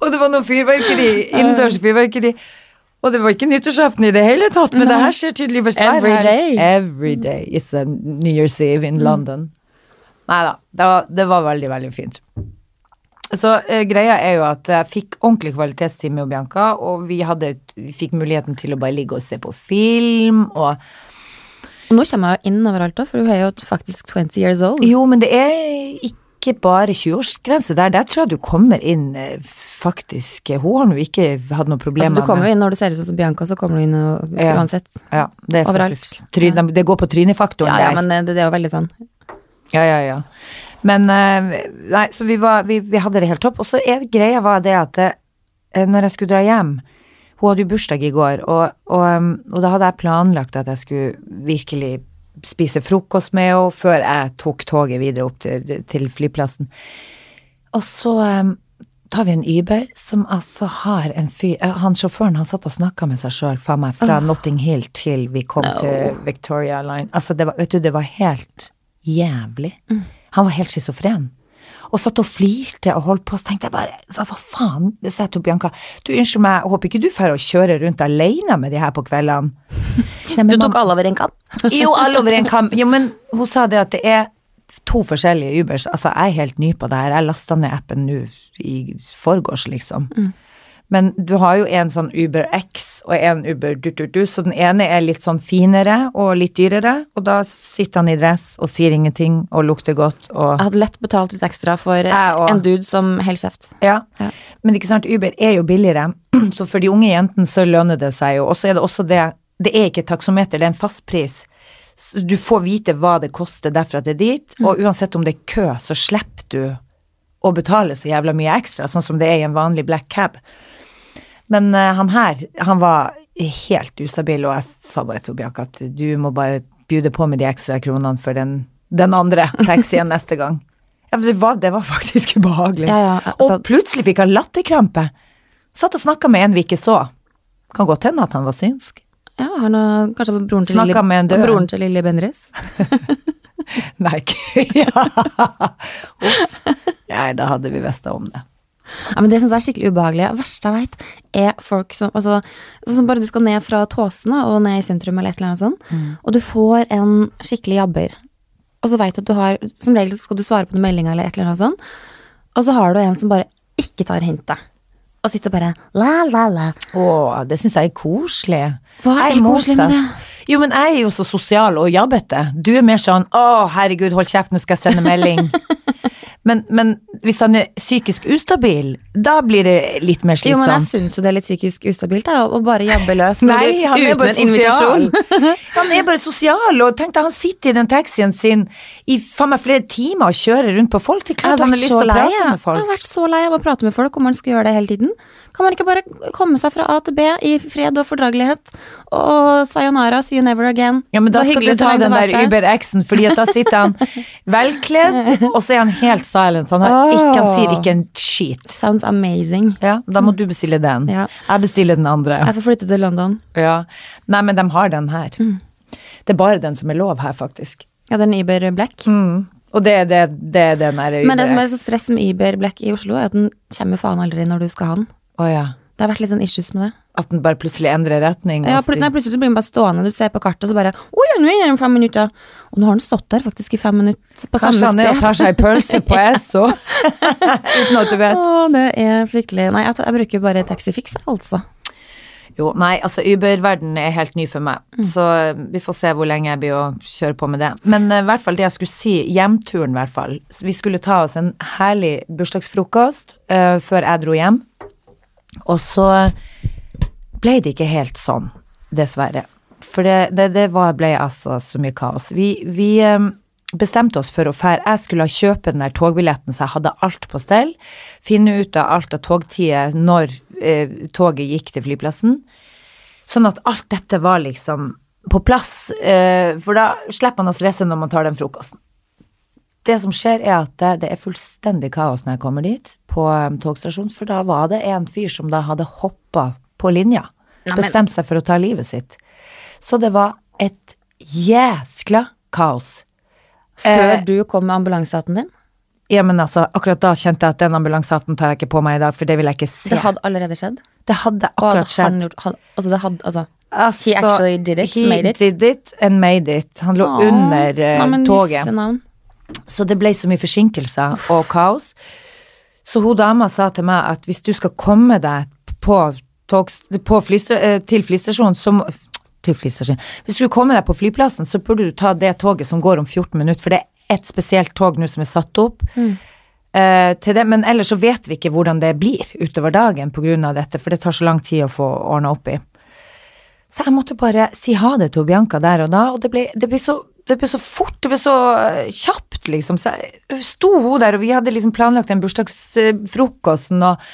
Og det var noe fyrverkeri, innendørs fyrverkeri. Og det var ikke nyttårsaften i det hele tatt, men det her skjer tydeligvis hver helg. Every day is a New Year's Eve in London. Nei da, det det var veldig, veldig fint. Så eh, greia er jo at jeg fikk ordentlig kvalitetstid med Bianca, og vi, hadde, vi fikk muligheten til å bare ligge og se på film, og Og nå kommer jeg inn overalt, da, for du er jo faktisk 20 years old. Jo, men det er ikke bare 20-årsgrense der. Der tror jeg du kommer inn eh, faktisk Hun har nå ikke hatt noe problemer Altså, du kommer jo inn når du ser ut som Bianca, så kommer du inn og, Ja. uansett. Ja, det er Overalt. faktisk tryne, Det går på trynefaktoren Ja, ja, der. men det, det er jo veldig sånn. Ja, ja, ja. Men eh, Nei, så vi var vi, vi hadde det helt topp. Og så er greia var det at eh, når jeg skulle dra hjem Hun hadde jo bursdag i går, og, og, um, og da hadde jeg planlagt at jeg skulle virkelig spise frokost med henne før jeg tok toget videre opp til, til flyplassen. Og så um, tar vi en Uber som altså har en fyr eh, Han sjåføren han satt og snakka med seg sjøl fra meg fra Notting Hill til vi kom No. til Victoria Line. Altså, det var, vet du, det var helt jævlig. Han var helt schizofren. Og satt og flirte og holdt på, så tenkte jeg bare hva, hva faen? Sa jeg til Bianca du unnskyld meg, håper ikke du drar å kjøre rundt alene med de her på kveldene? Nei, men Du man- tok alle over en kam? jo, alle over en kam. Jo, men hun sa det at det er to forskjellige Ubers. Altså, jeg er helt ny på det her. Jeg lasta ned appen nå i forgårs, liksom. Men du har jo en sånn Uber X og en Uber du-du-du, så den ene er litt sånn finere og litt dyrere, og da sitter han i dress og sier ingenting og lukter godt og Jeg hadde lett betalt litt ekstra for en dude som holder kjeft. Ja. Ja. Men ikke sant, Uber er jo billigere, så for de unge jentene så lønner det seg jo. Og så er det også det, det er ikke taksometer, det er en fastpris. Du får vite hva det koster derfra til dit, og uansett om det er kø, så slipper du å betale så jævla mye ekstra, sånn som det er i en vanlig black cab. Men eh, han her, han var helt ustabil, og jeg sa bare til Bianca at du må bare bjude på med de ekstra kronene for den, den andre taxien neste gang. Ja, det var, det var faktisk ubehagelig. Ja, ja, altså- og plutselig fikk han latterkrampe. Satt og snakka med en vi ikke så. Kan godt hende at han var synsk. Ja, han og kanskje broren til Lille, med broren til Lilly Bendriss. Nei, ja. Uff. Nei, da hadde vi visst om det. Ja, men Det syns jeg er skikkelig ubehagelig. Det verste jeg vet, er folk som altså, Sånn som bare du skal ned fra Tåsene og ned i sentrum eller et eller annet sånt, Mm. og du får en skikkelig jabber, og så veit du at du har Som regel skal du svare på noen meldinger eller et eller annet sånt, og så har du en som bare ikke tar hintet, og sitter bare la, la, la. Å, det syns jeg er koselig. Hva Jeg er koselig med det? Jo, men jeg er jo så sosial og jabbete. Du er mer sånn 'Å, herregud, hold kjeft, nå skal jeg sende melding'. men, men hvis han er psykisk ustabil, da blir det litt mer slitsomt. Jo, men jeg syns jo det er litt psykisk ustabilt da, å bare jabbe løs Nei, han er bare sosial. Han er bare sosial, og tenk deg, han sitter i den taxien sin i faen meg flere timer og kjører rundt på folk. Det er klart han har lyst til å prate med folk. Jeg har vært så lei av å prate med folk om man skal gjøre det hele tiden. Kan man ikke bare komme seg fra A til B i fred og fordragelighet? Og sayonara, see you never again. Ja, men da skal du ta den der. Uber X-en, fordi da sitter han velkledd, og så er han helt silent. Han, ikke, han sier ikke en skit. Sounds amazing. Ja, da må du bestille den. Ja. Jeg bestiller den andre. Jeg får flytte til London. Ja. Nei, men de har den her. Det er bare den som er lov her, faktisk. Ja, den Uber Black. Mm. Og det det, det, det, er den der Uber Men det som er så stress med Uber Black i Oslo, er at den kommer faen aldri når du skal ha den. Å ja. Det har vært litt sånn issues med det. At den bare plutselig endrer retning. Ja, plut nei, plutselig blir den bare stående, du ser på kartet, og så bare Å ja, nå er den om fem minutter. Og nå har den stått der faktisk i fem minutter på Kanskje han er og tar seg en pølse på Esso, uten at du vet. Å, det er fryktelig. Nei, jeg, jeg bruker bare Taxifix, altså. Jo, nei, altså Uber-verden er helt ny for meg, Mm. så vi får se hvor lenge jeg blir å kjøre på med det. Men i i hvert fall det jeg skulle si, hjemturen i hvert fall. Vi skulle ta oss en herlig bursdagsfrokost uh, før jeg dro hjem, og så ble det ikke helt sånn, dessverre. For det, det, det var, ble altså så mye kaos. Vi, vi eh, bestemte oss for å fære Jeg skulle kjøpe den der togbilletten, så jeg hadde alt på stell. Finne ut av alt av togtider når eh, toget gikk til flyplassen. Sånn at alt dette var liksom på plass, eh, for da slipper man å stresse når man tar den frokosten. Det som skjer, er at det, det er fullstendig kaos når jeg kommer dit, på um, togstasjonen, for da var det en fyr som da hadde hoppa på linja. Nei, men- Bestemt seg for å ta livet sitt. Så det var et jæskla kaos. Før Eh, du kom med ambulansehatten din? Ja, men altså, akkurat da kjente jeg at den ambulansehatten tar jeg ikke på meg i dag, for det vil jeg ikke se. Det hadde allerede skjedd? Det hadde akkurat hadde skjedd. gjort han, Altså, det hadde Altså, Altså, He actually did it, he made it. did it and made it. Han lå Åh, under uh, toget. Så det ble så mye forsinkelser og kaos. Så hun dama sa til meg at hvis du skal komme deg på togs, på flysta- eh, til flystasjonen, så må til flystasjonen. Hvis du skulle komme deg på flyplassen, så burde du ta det toget som går om 14 minutter, for det er et spesielt tog nå som er satt opp. eh, til det, men ellers så vet vi ikke hvordan det blir utover dagen pga. dette, for det tar så lang tid å få ordna opp i. Så jeg måtte bare si ha det til Bianca der og da, og det ble, det ble, så, det ble så fort, det ble så eh, kjapt, liksom. Så sto hun der, og vi hadde liksom planlagt den bursdagsfrokosten og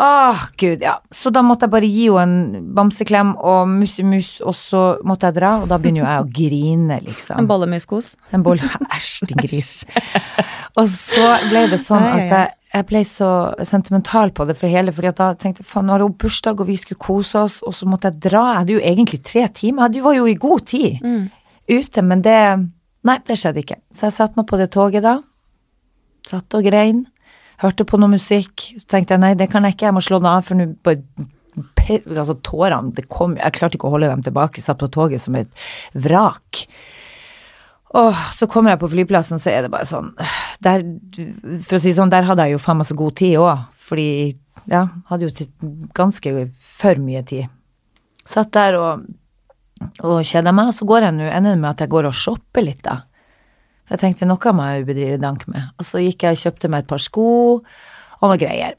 Åh, gud, ja. Så da måtte jeg bare gi henne en bamseklem og musse-mus, og så måtte jeg dra, og da begynner jo jeg å grine, liksom. En bollemuskos. En bolle Æsj, din gris. Og så ble det sånn at jeg, jeg ble så sentimental på det for hele, fordi at da tenkte jeg faen, nå har hun bursdag, og vi skulle kose oss, og så måtte jeg dra. Jeg hadde jo egentlig tre timer, jeg var jo i god tid ute, men det Nei, det skjedde ikke. Så jeg satte meg på det toget da, satt og grein, hørte på noe musikk, så tenkte jeg nei, det kan jeg ikke, jeg må slå den av, for nå Altså, tårene, det kom Jeg klarte ikke å holde dem tilbake, satt på toget som et vrak. Åh, så kommer jeg på flyplassen, så er det bare sånn der, For å si sånn, der hadde jeg jo faen meg så god tid òg, fordi ja, hadde jo ganske for mye tid. Satt der og, og kjeder meg, og så går jeg nå ender det med at jeg går og shopper litt, da. For jeg tenkte noe må jeg bedrive dank med. Og så gikk jeg og kjøpte meg et par sko og noe greier.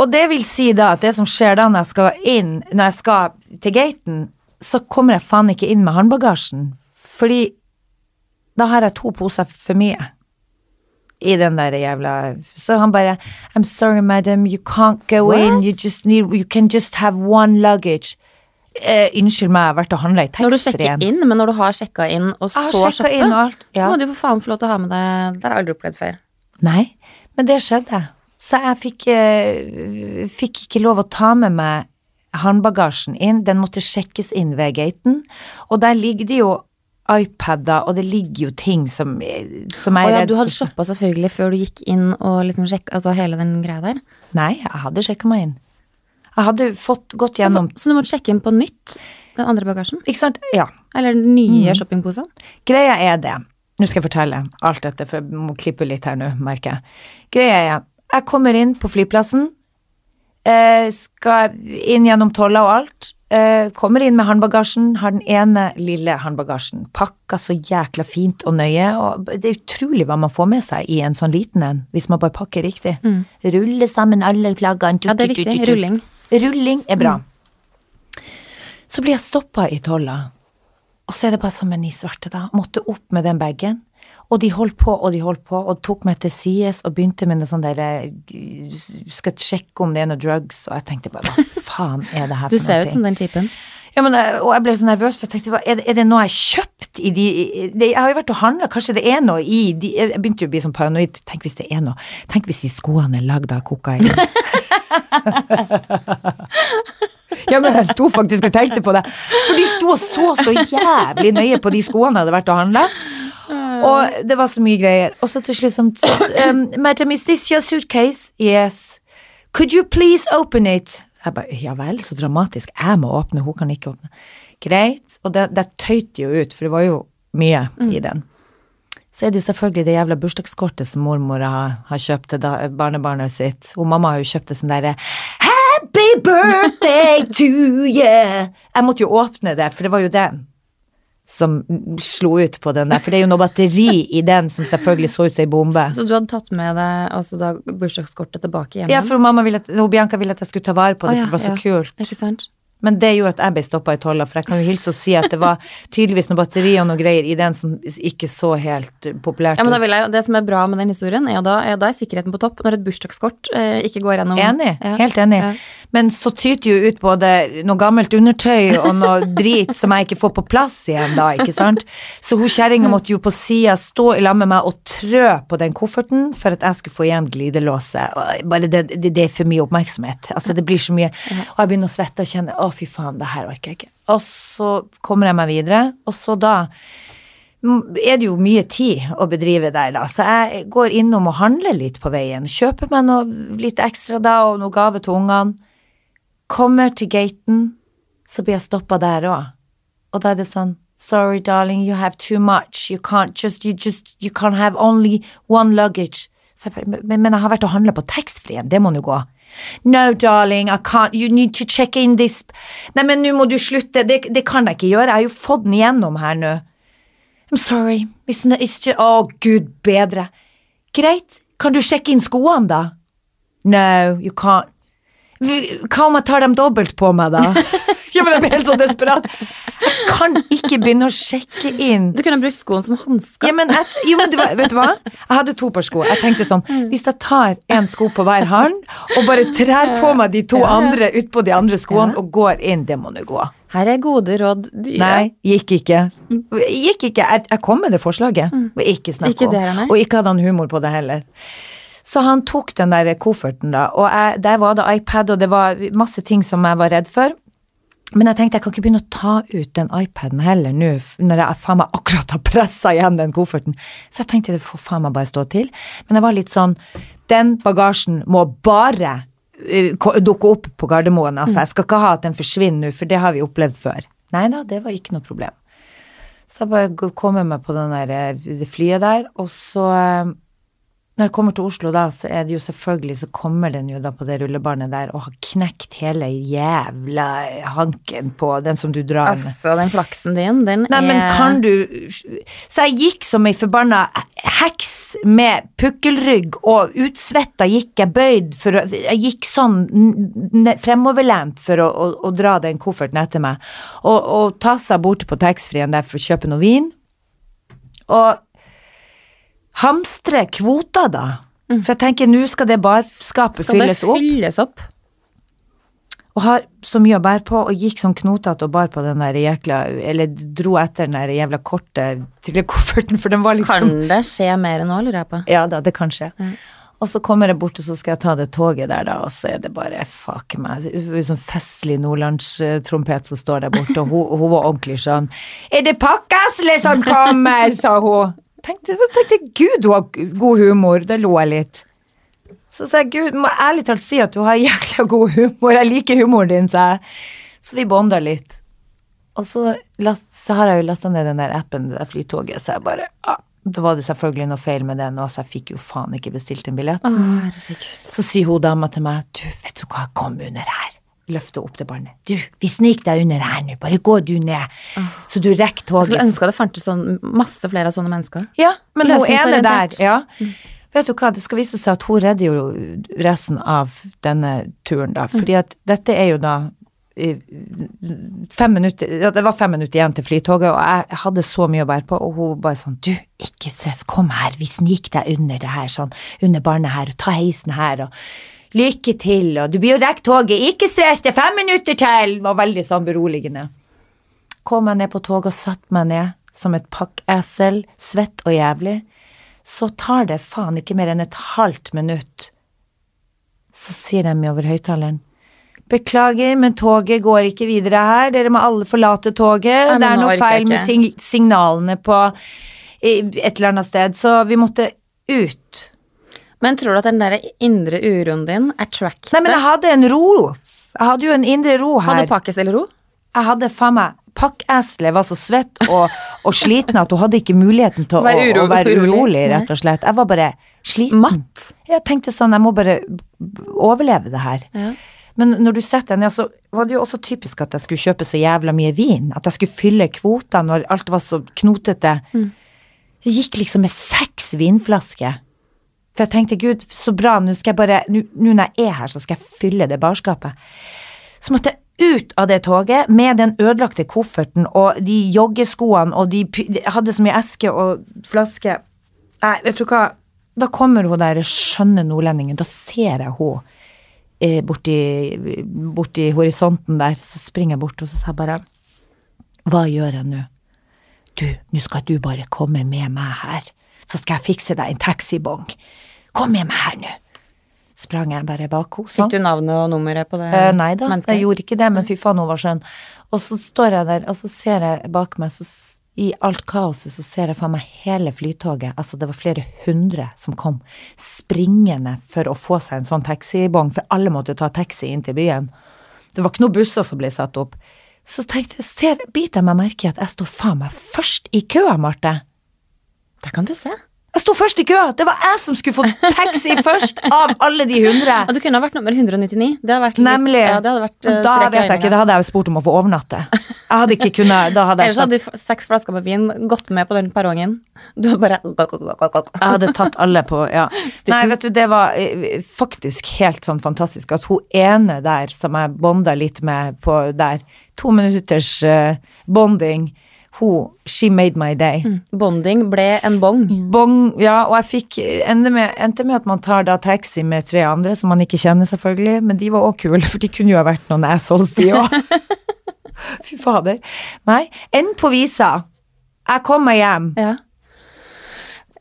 Og det vil si da at det som skjer da når jeg skal inn, når jeg skal til gaten, så kommer jeg faen ikke inn med håndbagasjen. Fordi da har jeg to poser for mye. I den der jævla Så han bare I'm sorry, madam, you can't go in. You just need You can just have one luggage. Eh, unnskyld meg, jeg har vært og handla i Når du sjekker inn, men når du har sjekka inn, og så shoppe. Ja. så må du for faen få lov til å ha med deg Det har jeg aldri opplevd før. Nei, men det skjedde. Så jeg fikk, eh, fikk ikke lov å ta med meg håndbagasjen inn. Den måtte sjekkes inn ved gaten. Og der ligger det jo iPader, og det ligger jo ting som, som Å jeg er ja, du hadde shoppa selvfølgelig før du gikk inn og liksom sjekka altså hele den greia der. Nei, jeg hadde sjekka meg inn. Jeg hadde fått gått gjennom Så du måtte sjekke inn på nytt, den andre bagasjen? Ikke sant? Ja. Eller den nye Mm. shoppingposene? Greia er det Nå skal jeg fortelle alt dette, for jeg må klippe litt her nå, merker jeg. Greia er Jeg kommer inn på flyplassen, eh, skal inn gjennom tolla og alt. Eh, kommer inn med håndbagasjen, har den ene lille håndbagasjen pakka så jækla fint og nøye. Og det er utrolig hva man får med seg i en sånn liten en, hvis man bare pakker riktig. Rulle sammen alle plaggene. Ja, det er viktig. Rulling. Rulling er bra. Så blir jeg stoppa i tolla, og så er det bare som en i svarte, da. Måtte opp med den bagen. Og de holdt på og de holdt på, og tok meg til sides og begynte med noe sånn derre Skal sjekke om det er noe drugs, og jeg tenkte bare hva faen er det her Du ser ut som den typen. Ja, men, eh, og jeg ble så nervøs, for jeg tenkte er, det, er det noe jeg har kjøpt i de Jeg har jo vært og handla, kanskje det er noe i de Jeg begynte jo å bli sånn paranoid. Tenk hvis det er noe Tenk hvis de skoene er lagd av kokain. ja, men jeg sto faktisk og tenkte på det. For de sto og så så jævlig nøye på de skoene jeg hadde vært og handla. Og det var så mye greier. Og så til slutt som um, Madam, is this your suitcase? Yes. Could you please open it? Jeg bare, ja vel, så dramatisk. Jeg må åpne, hun kan ikke åpne. Greit. Og det, det tøyte jo ut, for det var jo mye i den. Så er det jo selvfølgelig det jævla bursdagskortet som mormor har, har kjøpt til barnebarnet sitt. Og mamma har jo kjøpt det sånn derre Happy birthday to you! Jeg måtte jo åpne det, for det var jo den som slo ut på den der. For det er jo noe batteri i den som selvfølgelig så ut som ei bombe. Så du hadde tatt med deg altså da bursdagskortet tilbake hjem? Ja, for mamma ville at, og Bianca ville at jeg skulle ta vare på det, Å, ja, for det var så ja. kult. Ikke sant? Men det gjorde at jeg ble stoppa i tolla, for jeg kan jo hilse og si at det var tydeligvis noe batteri og noe greier i den som ikke så helt populært populært Ja, men da vil jeg, Det som er bra med den historien, er jo da, er, da er sikkerheten på topp. Når et bursdagskort eh, ikke går gjennom Enig, Ja. helt enig. Ja. Men så tyter jo ut både noe gammelt undertøy og noe drit som jeg ikke får på plass igjen da, ikke sant. Så hun kjerringa måtte jo på sida stå i lag med meg og trø på den kofferten for at jeg skulle få igjen glidelåset. Bare det, det, det er for mye oppmerksomhet. Altså det blir så mye Og jeg begynner å svette og kjenne å fy faen, det her orker jeg ikke. Og så kommer jeg meg videre, og så da er det jo mye tid å bedrive der, da. Så jeg går innom og handler litt på veien. Kjøper meg noe litt ekstra da, og noe gave til ungene. Kommer til gaten, så blir jeg stoppa der òg. Og da er det sånn Sorry, darling, you have too much. You can't just, you just, you can't have only one luggage. Jeg, men, men jeg har vært og handla på taxfree-en, det må nå gå. No, darling, I can't, you need to check in this Nei, men nå må du slutte, det, det kan jeg ikke gjøre, jeg har jo fått den igjennom her nå. I'm sorry, it's not, it's just, å gud bedre. Greit, kan du sjekke inn skoene da? No, you can't. Hva om jeg tar dem dobbelt på meg da? ja, men jeg blir helt så desperat. Jeg kan ikke begynne å sjekke inn. Du kunne brukt skoen som hansker. Ja, men, et, jo, men var, vet du hva? Jeg hadde to par sko. Jeg tenkte sånn, hvis jeg tar en sko på hver hånd, og bare trær på meg de to andre utpå de andre skoene, og går inn, det må nå gå. Her er gode råd dyre. Nei, gikk ikke. Gikk ikke. Jeg, jeg kom med det forslaget. Ikke snakk om. Og ikke hadde han humor på det heller. Så han tok den der kofferten, da, og jeg, der var det iPad, og det var masse ting som jeg var redd for. Men jeg tenkte jeg kan ikke begynne å ta ut den iPaden heller nå, når jeg faen meg akkurat har pressa igjen den kofferten. Så jeg tenkte det får faen meg bare stå til. Men jeg var litt sånn, den bagasjen må bare eh, dukke opp på Gardermoen. Altså, jeg skal ikke ha at den forsvinner nå, for det har vi opplevd før. Nei da, det var ikke noe problem. Så jeg bare kom kommer meg på den der, eh, det flyet der, og så eh, når jeg kommer til Oslo da, så er det jo selvfølgelig, så kommer den jo da på det rullebarnet der og har knekt hele jævla hanken på den som du drar med. Altså, den flaksen din, den Nei, er men kan du Så jeg gikk som ei forbanna heks med pukkelrygg, og utsvetta gikk jeg bøyd for å Jeg gikk sånn fremoverlent for å, å, å dra den kofferten etter meg, og, og tassa bort på taxfree-en der for å kjøpe noe vin. Og hamstre kvoter, da. For jeg tenker nå skal det barskapet Skal det fylles opp fylles opp? og har så mye å bære på, og gikk sånn knotete og bar på den der jækla Eller dro etter den der jævla korte trillekofferten, for den var liksom Kan det skje mer nå, lurer jeg på? Ja da, det kan skje. Og så kommer jeg bort, og så skal jeg ta det toget der, da, og så er det bare fuck meg. Det Sånn festlig nordlandstrompet som står der borte, og hun, hun var ordentlig sånn Er det Pakkasle som kommer, sa hun. Tenkte, tenkte gud, du har god humor. Det lo jeg litt. Så sa jeg, gud, må ærlig talt si at du har jækla god humor, jeg liker humoren din, sa jeg. Så vi bonda litt. Og så, last, så har jeg jo lasta ned den der appen, det der flytoget, så jeg bare ah, Da var det selvfølgelig noe feil med den, og så jeg fikk jo faen ikke bestilt en billett. Å. Så sier hun dama til meg, du, vet du hva, kom under her. Løfte opp det barnet. Du, vi sniker deg under her nå, bare gå du ned. Så du rekker toget. Jeg skulle ønske det fantes sånn, masse flere av sånne mennesker. Ja, men hun ene der, ja. ja. Vet du hva, det skal vise seg at hun redder jo resten av denne turen, da. Fordi at dette er jo da fem minutter, det var fem minutter igjen til flytoget, og jeg hadde så mye å bære på, og hun bare sånn, du, ikke stress, kom her, vi sniker deg under det her, sånn, under barnet her, og ta heisen her, og lykke til, og du blir jo rekke toget, ikke stress, det er fem minutter til, var veldig sånn beroligende. Kom jeg ned på toget og satt meg ned, som et pakkesel, svett og jævlig, så tar det faen ikke mer enn et halvt minutt. Så sier de over høyttaleren. Beklager, men toget går ikke videre her. Dere må alle forlate toget. Nei, det er noe feil med sig signalene på et eller annet sted, så vi måtte ut. Men tror du at den der indre uroen din er tracked? Nei, men jeg hadde en ro. Jeg hadde jo en indre ro her. Hadde pakkes eller ro? Jeg hadde faen meg Pakkeselet var så svett og, og sliten at hun hadde ikke muligheten til å, å, være urolig. rett og slett. Jeg var bare sliten. Matt? Jeg tenkte sånn, jeg må bare overleve det her. Ja. Men når du setter deg ned, så var det jo også typisk at jeg skulle kjøpe så jævla mye vin. At jeg skulle fylle kvota når alt var så knotete. Jeg gikk liksom med seks vinflasker. For jeg tenkte, gud, så bra, nå skal jeg bare, nå nå når jeg er her, så skal jeg fylle det barskapet. Så måtte jeg ut av det toget med den ødelagte kofferten og de joggeskoene og de de hadde så mye eske og flaske. Nei, vet du hva, da kommer hun der skjønne nordlendingen, da ser jeg hun eh, borti, borti horisonten der, så springer jeg bort og så sier jeg bare, hva gjør jeg nå? Du, nå skal du bare komme med meg her, så skal jeg fikse deg en taxibong. Kom med meg her nå. Sprang jeg bare bak henne. sånn. Fikk du navnet og nummeret på det Eh, nei da, mennesket? jeg gjorde ikke det, men fy faen, hun var skjønn. Og så står jeg der, og så ser jeg bak meg, så i alt kaoset, så ser jeg faen meg hele flytoget. Altså, det var flere hundre som kom springende for å få seg en sånn taxibong, for alle måtte ta taxi inn til byen. Det var ikke noen busser som ble satt opp. Så tenkte jeg, ser, biter jeg meg merke i at jeg står faen meg først i køa, Marte. Der kan du se. Jeg sto først i kø! Det var jeg som skulle få taxi først, av alle de hundre! Og du kunne ha vært nummer 199. Det hadde vært litt, Nemlig. Ja, det hadde vært uh, da vet jeg ikke, da hadde jeg spurt om å få overnatte. Jeg hadde ikke kunnet, da hadde jeg Ellers hadde du seks flasker med vin gått med på den perrongen. Du hadde bare Jeg hadde tatt alle på, ja. Nei, vet du, det var eh, faktisk helt sånn fantastisk at hun ene der som jeg bonda litt med på der, to minutters eh, bonding, hun, she made my day. Bonding ble en bong. Bong, ja, og jeg fikk endte med, endte med at man tar da taxi med tre andre som man ikke kjenner, selvfølgelig, men de var òg kule, for de kunne jo ha vært noen assholes, de òg. Fy fader. Nei, enden på visa. Jeg kom meg hjem. Ja.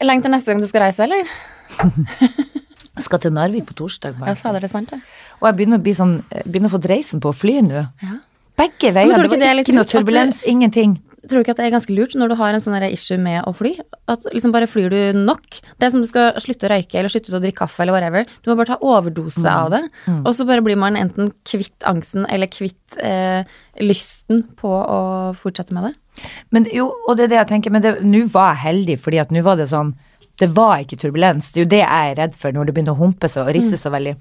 Lenge til neste gang du skal reise, eller? Jeg skal til Narvik på torsdag. Ja, fader, det er sant, det. Og jeg begynner å, bli sånn, begynner å få dreisen på å fly nå. Ja. Begge veier. Det ikke det var ikke noe turbulens, du- ingenting. Tror du ikke at det er ganske lurt når du har en sånn issue med å fly? At liksom bare flyr du nok? Det er som du skal slutte å røyke eller slutte å drikke kaffe eller whatever. Du må bare ta overdose av det. Og så bare blir man enten kvitt angsten eller kvitt eh, lysten på å fortsette med det. Men jo, og det er det jeg tenker, men nå var jeg heldig, fordi at nå var det sånn Det var ikke turbulens. Det er jo det jeg er redd for når det begynner å humpe seg og risse så veldig.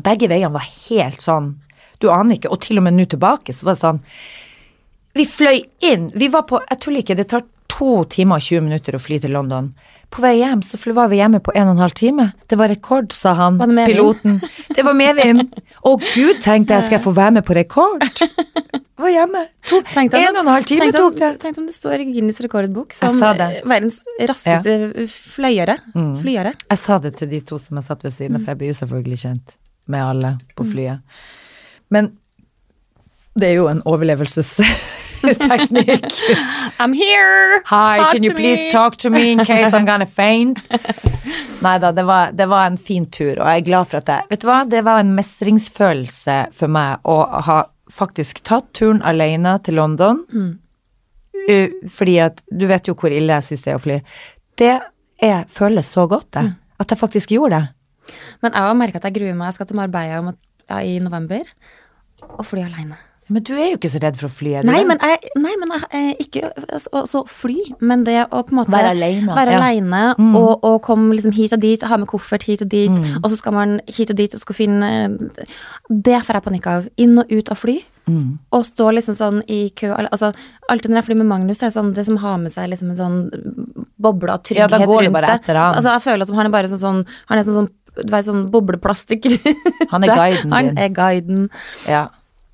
Begge veiene var helt sånn Du aner ikke. Og til og med nå tilbake så var det sånn Vi fløy inn. Vi var på Jeg tuller ikke, det tar to timer og 20 minutter å fly til London. På vei hjem så var vi hjemme på en og en halv time. Det var rekord, sa han, Var det piloten. Det var medvind. Å gud, tenkte jeg, skal jeg få være med på rekord? Var hjemme. To, Tenk deg en og en halv time tok det. Tenk om du står i Guinness rekordbok som det. verdens raskeste fløyere. Mm. Flyere. Jeg sa det til de to som jeg satt ved siden av, for jeg blir jo selvfølgelig kjent med alle på flyet. Men det er jo en overlevelsesteknikk. I'm here! Hi, Talk can you please me. talk to me in case I'm gonna faint? Nei da, det var, det var en fin tur, og jeg er glad for at jeg Vet du hva, det var en mestringsfølelse for meg å ha faktisk tatt turen alene til London. Mm. fordi at du vet jo hvor ille jeg syns det er å fly. Det er, føles så godt, det. At jeg faktisk gjorde det. Men jeg har merka at jeg gruer meg. Jeg skal til Marbella i november og fly aleine. Men du er jo ikke så redd for å fly, er du Nei, men jeg, nei, men jeg eh, ikke så, så fly, men det å på en måte Være alene, være ja. Mm. og, og komme liksom hit og dit, ha med koffert hit og dit, Mm. og så skal man hit og dit og skal finne Det får jeg panikk av. Inn og ut av fly. Mm. Og stå liksom sånn i kø altså, Alltid når jeg flyr med Magnus, er sånn det som har med seg liksom en sånn boble av Ja, trygghet da går du rundt det. Altså, jeg føler at han er bare sånn, sånn Han er sånn vet, sånn bobleplastikk. Han er guiden din. Han er guiden. Ja.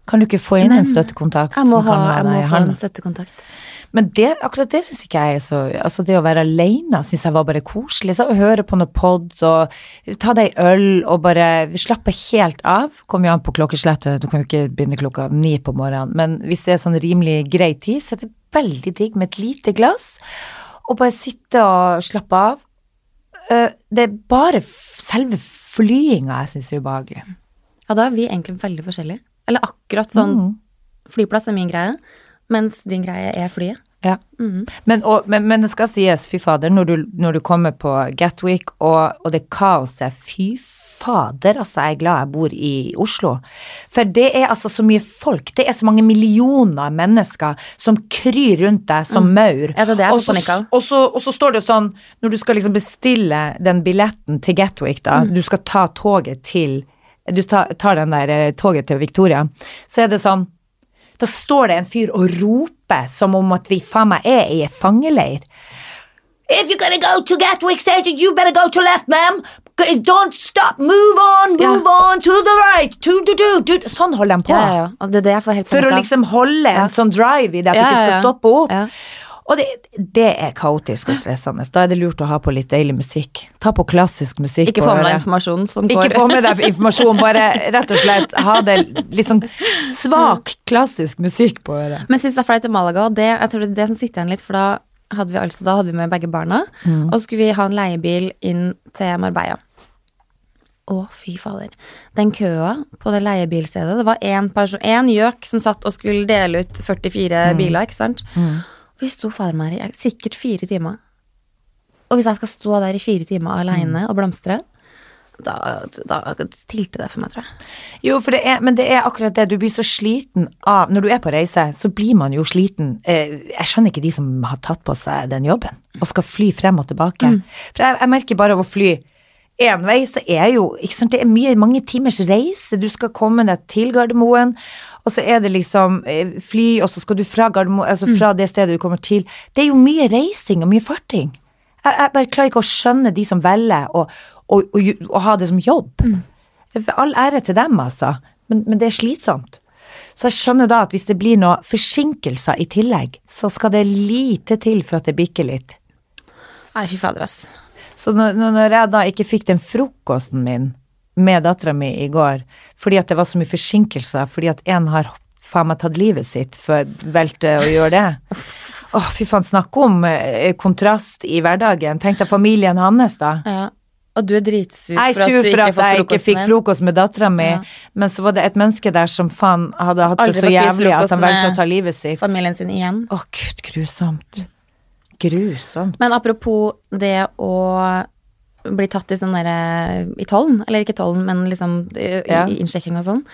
Kan du ikke få inn en støttekontakt? Jeg må, som ha, jeg må få en støttekontakt. Men det, akkurat det syns ikke jeg er så Altså, det å være alene syns jeg var bare koselig. Så å høre på noen pods og ta deg øl og bare slappe helt av. Kommer jo an på klokkeslettet, du kan jo ikke begynne klokka ni på morgenen. Men hvis det er sånn rimelig grei tid, så er det veldig digg med et lite glass. Og bare sitte og slappe av. Eh, Det er bare selve flyinga jeg syns er ubehagelig. Ja, da er vi egentlig veldig forskjellige. Eller akkurat sånn Mm. Flyplass er min greie, mens din greie er flyet. Ja. Men, og, men, men det skal sies, fy fader, når du, når du kommer på Gatwick og, og det kaoset, fy fader, altså jeg er glad jeg bor i Oslo. For det er altså så mye folk, det er så mange millioner mennesker som kryr rundt deg som maur. Ja, det det og, så, så, og så står det jo sånn, når du skal liksom bestille den billetten til Gatwick da, Mm. du skal ta toget til, du tar, den der eh, toget til Victoria, så er det sånn, da står det en fyr og roper som om at vi faen meg er i en fangeleir. If you're gonna go to Gatwick Station, you better go to left, ma'am. Don't stop. Move on, Ja. move on, to the right. To, to, to, to. Sånn holder de på. Ja, ja, ja. Det det For å liksom holde en sånn drive i det, at ja, du ikke skal ja. stoppe opp. Og det, det er kaotisk og stressende. Da er det lurt å ha på litt deilig musikk. Ta på klassisk musikk. Ikke få med deg informasjon som Ikke få med deg informasjon, bare rett og slett ha det litt sånn svak, klassisk musikk på øret. Men sist jeg fløy til Malaga, det, jeg tror det er det som sitter igjen litt, for da hadde vi altså, da hadde vi med begge barna, Mm. og så skulle vi ha en leiebil inn til Marbella. Å, fy fader. Den køa på det leiebilstedet, det var én gjøk som satt og skulle dele ut 44 Mm. biler, ikke sant? Vi sto fader meg i sikkert fire timer. Og hvis jeg skal stå der i fire timer alene Mm. og blomstre, da, da stilte det for meg, tror jeg. Jo, for det er, men det er akkurat det, du blir så sliten av Når du er på reise, så blir man jo sliten. Eh, Jeg skjønner ikke de som har tatt på seg den jobben og skal fly frem og tilbake. For jeg, jeg merker bare av å fly én vei, så er jo ikke sant, Det er mye, mange timers reise. Du skal komme deg til Gardermoen, og så er det liksom eh, fly, og så skal du fra Gardermoen, altså fra det stedet du kommer til. Det er jo mye reising og mye farting. Jeg, jeg bare klarer ikke å skjønne de som velger å, å, å, å ha det som jobb. All ære til dem, altså, men, men det er slitsomt. Så jeg skjønner da at hvis det blir noen forsinkelser i tillegg, så skal det lite til for at det bikker litt. Nei, fy fader, ass. Så når, når jeg da ikke fikk den frokosten min med dattera mi i går, fordi at det var så mye forsinkelser, fordi at en har faen meg tatt livet sitt før velte å gjøre det. Åh, fy faen, snakk om eh, kontrast i hverdagen. Tenk deg familien hans, da. Ja. Og du er dritsur for at du for ikke at jeg ikke fikk frokost med dattera mi, Ja. men så var det et menneske der som faen hadde hatt Aldri det så jævlig at han valgte å ta livet sitt. Å Familien sin igjen. gud, grusomt. Grusomt. Men apropos det å bli tatt i sånn derre I tollen, eller ikke tollen, men liksom i, Ja. i innsjekking og sånn.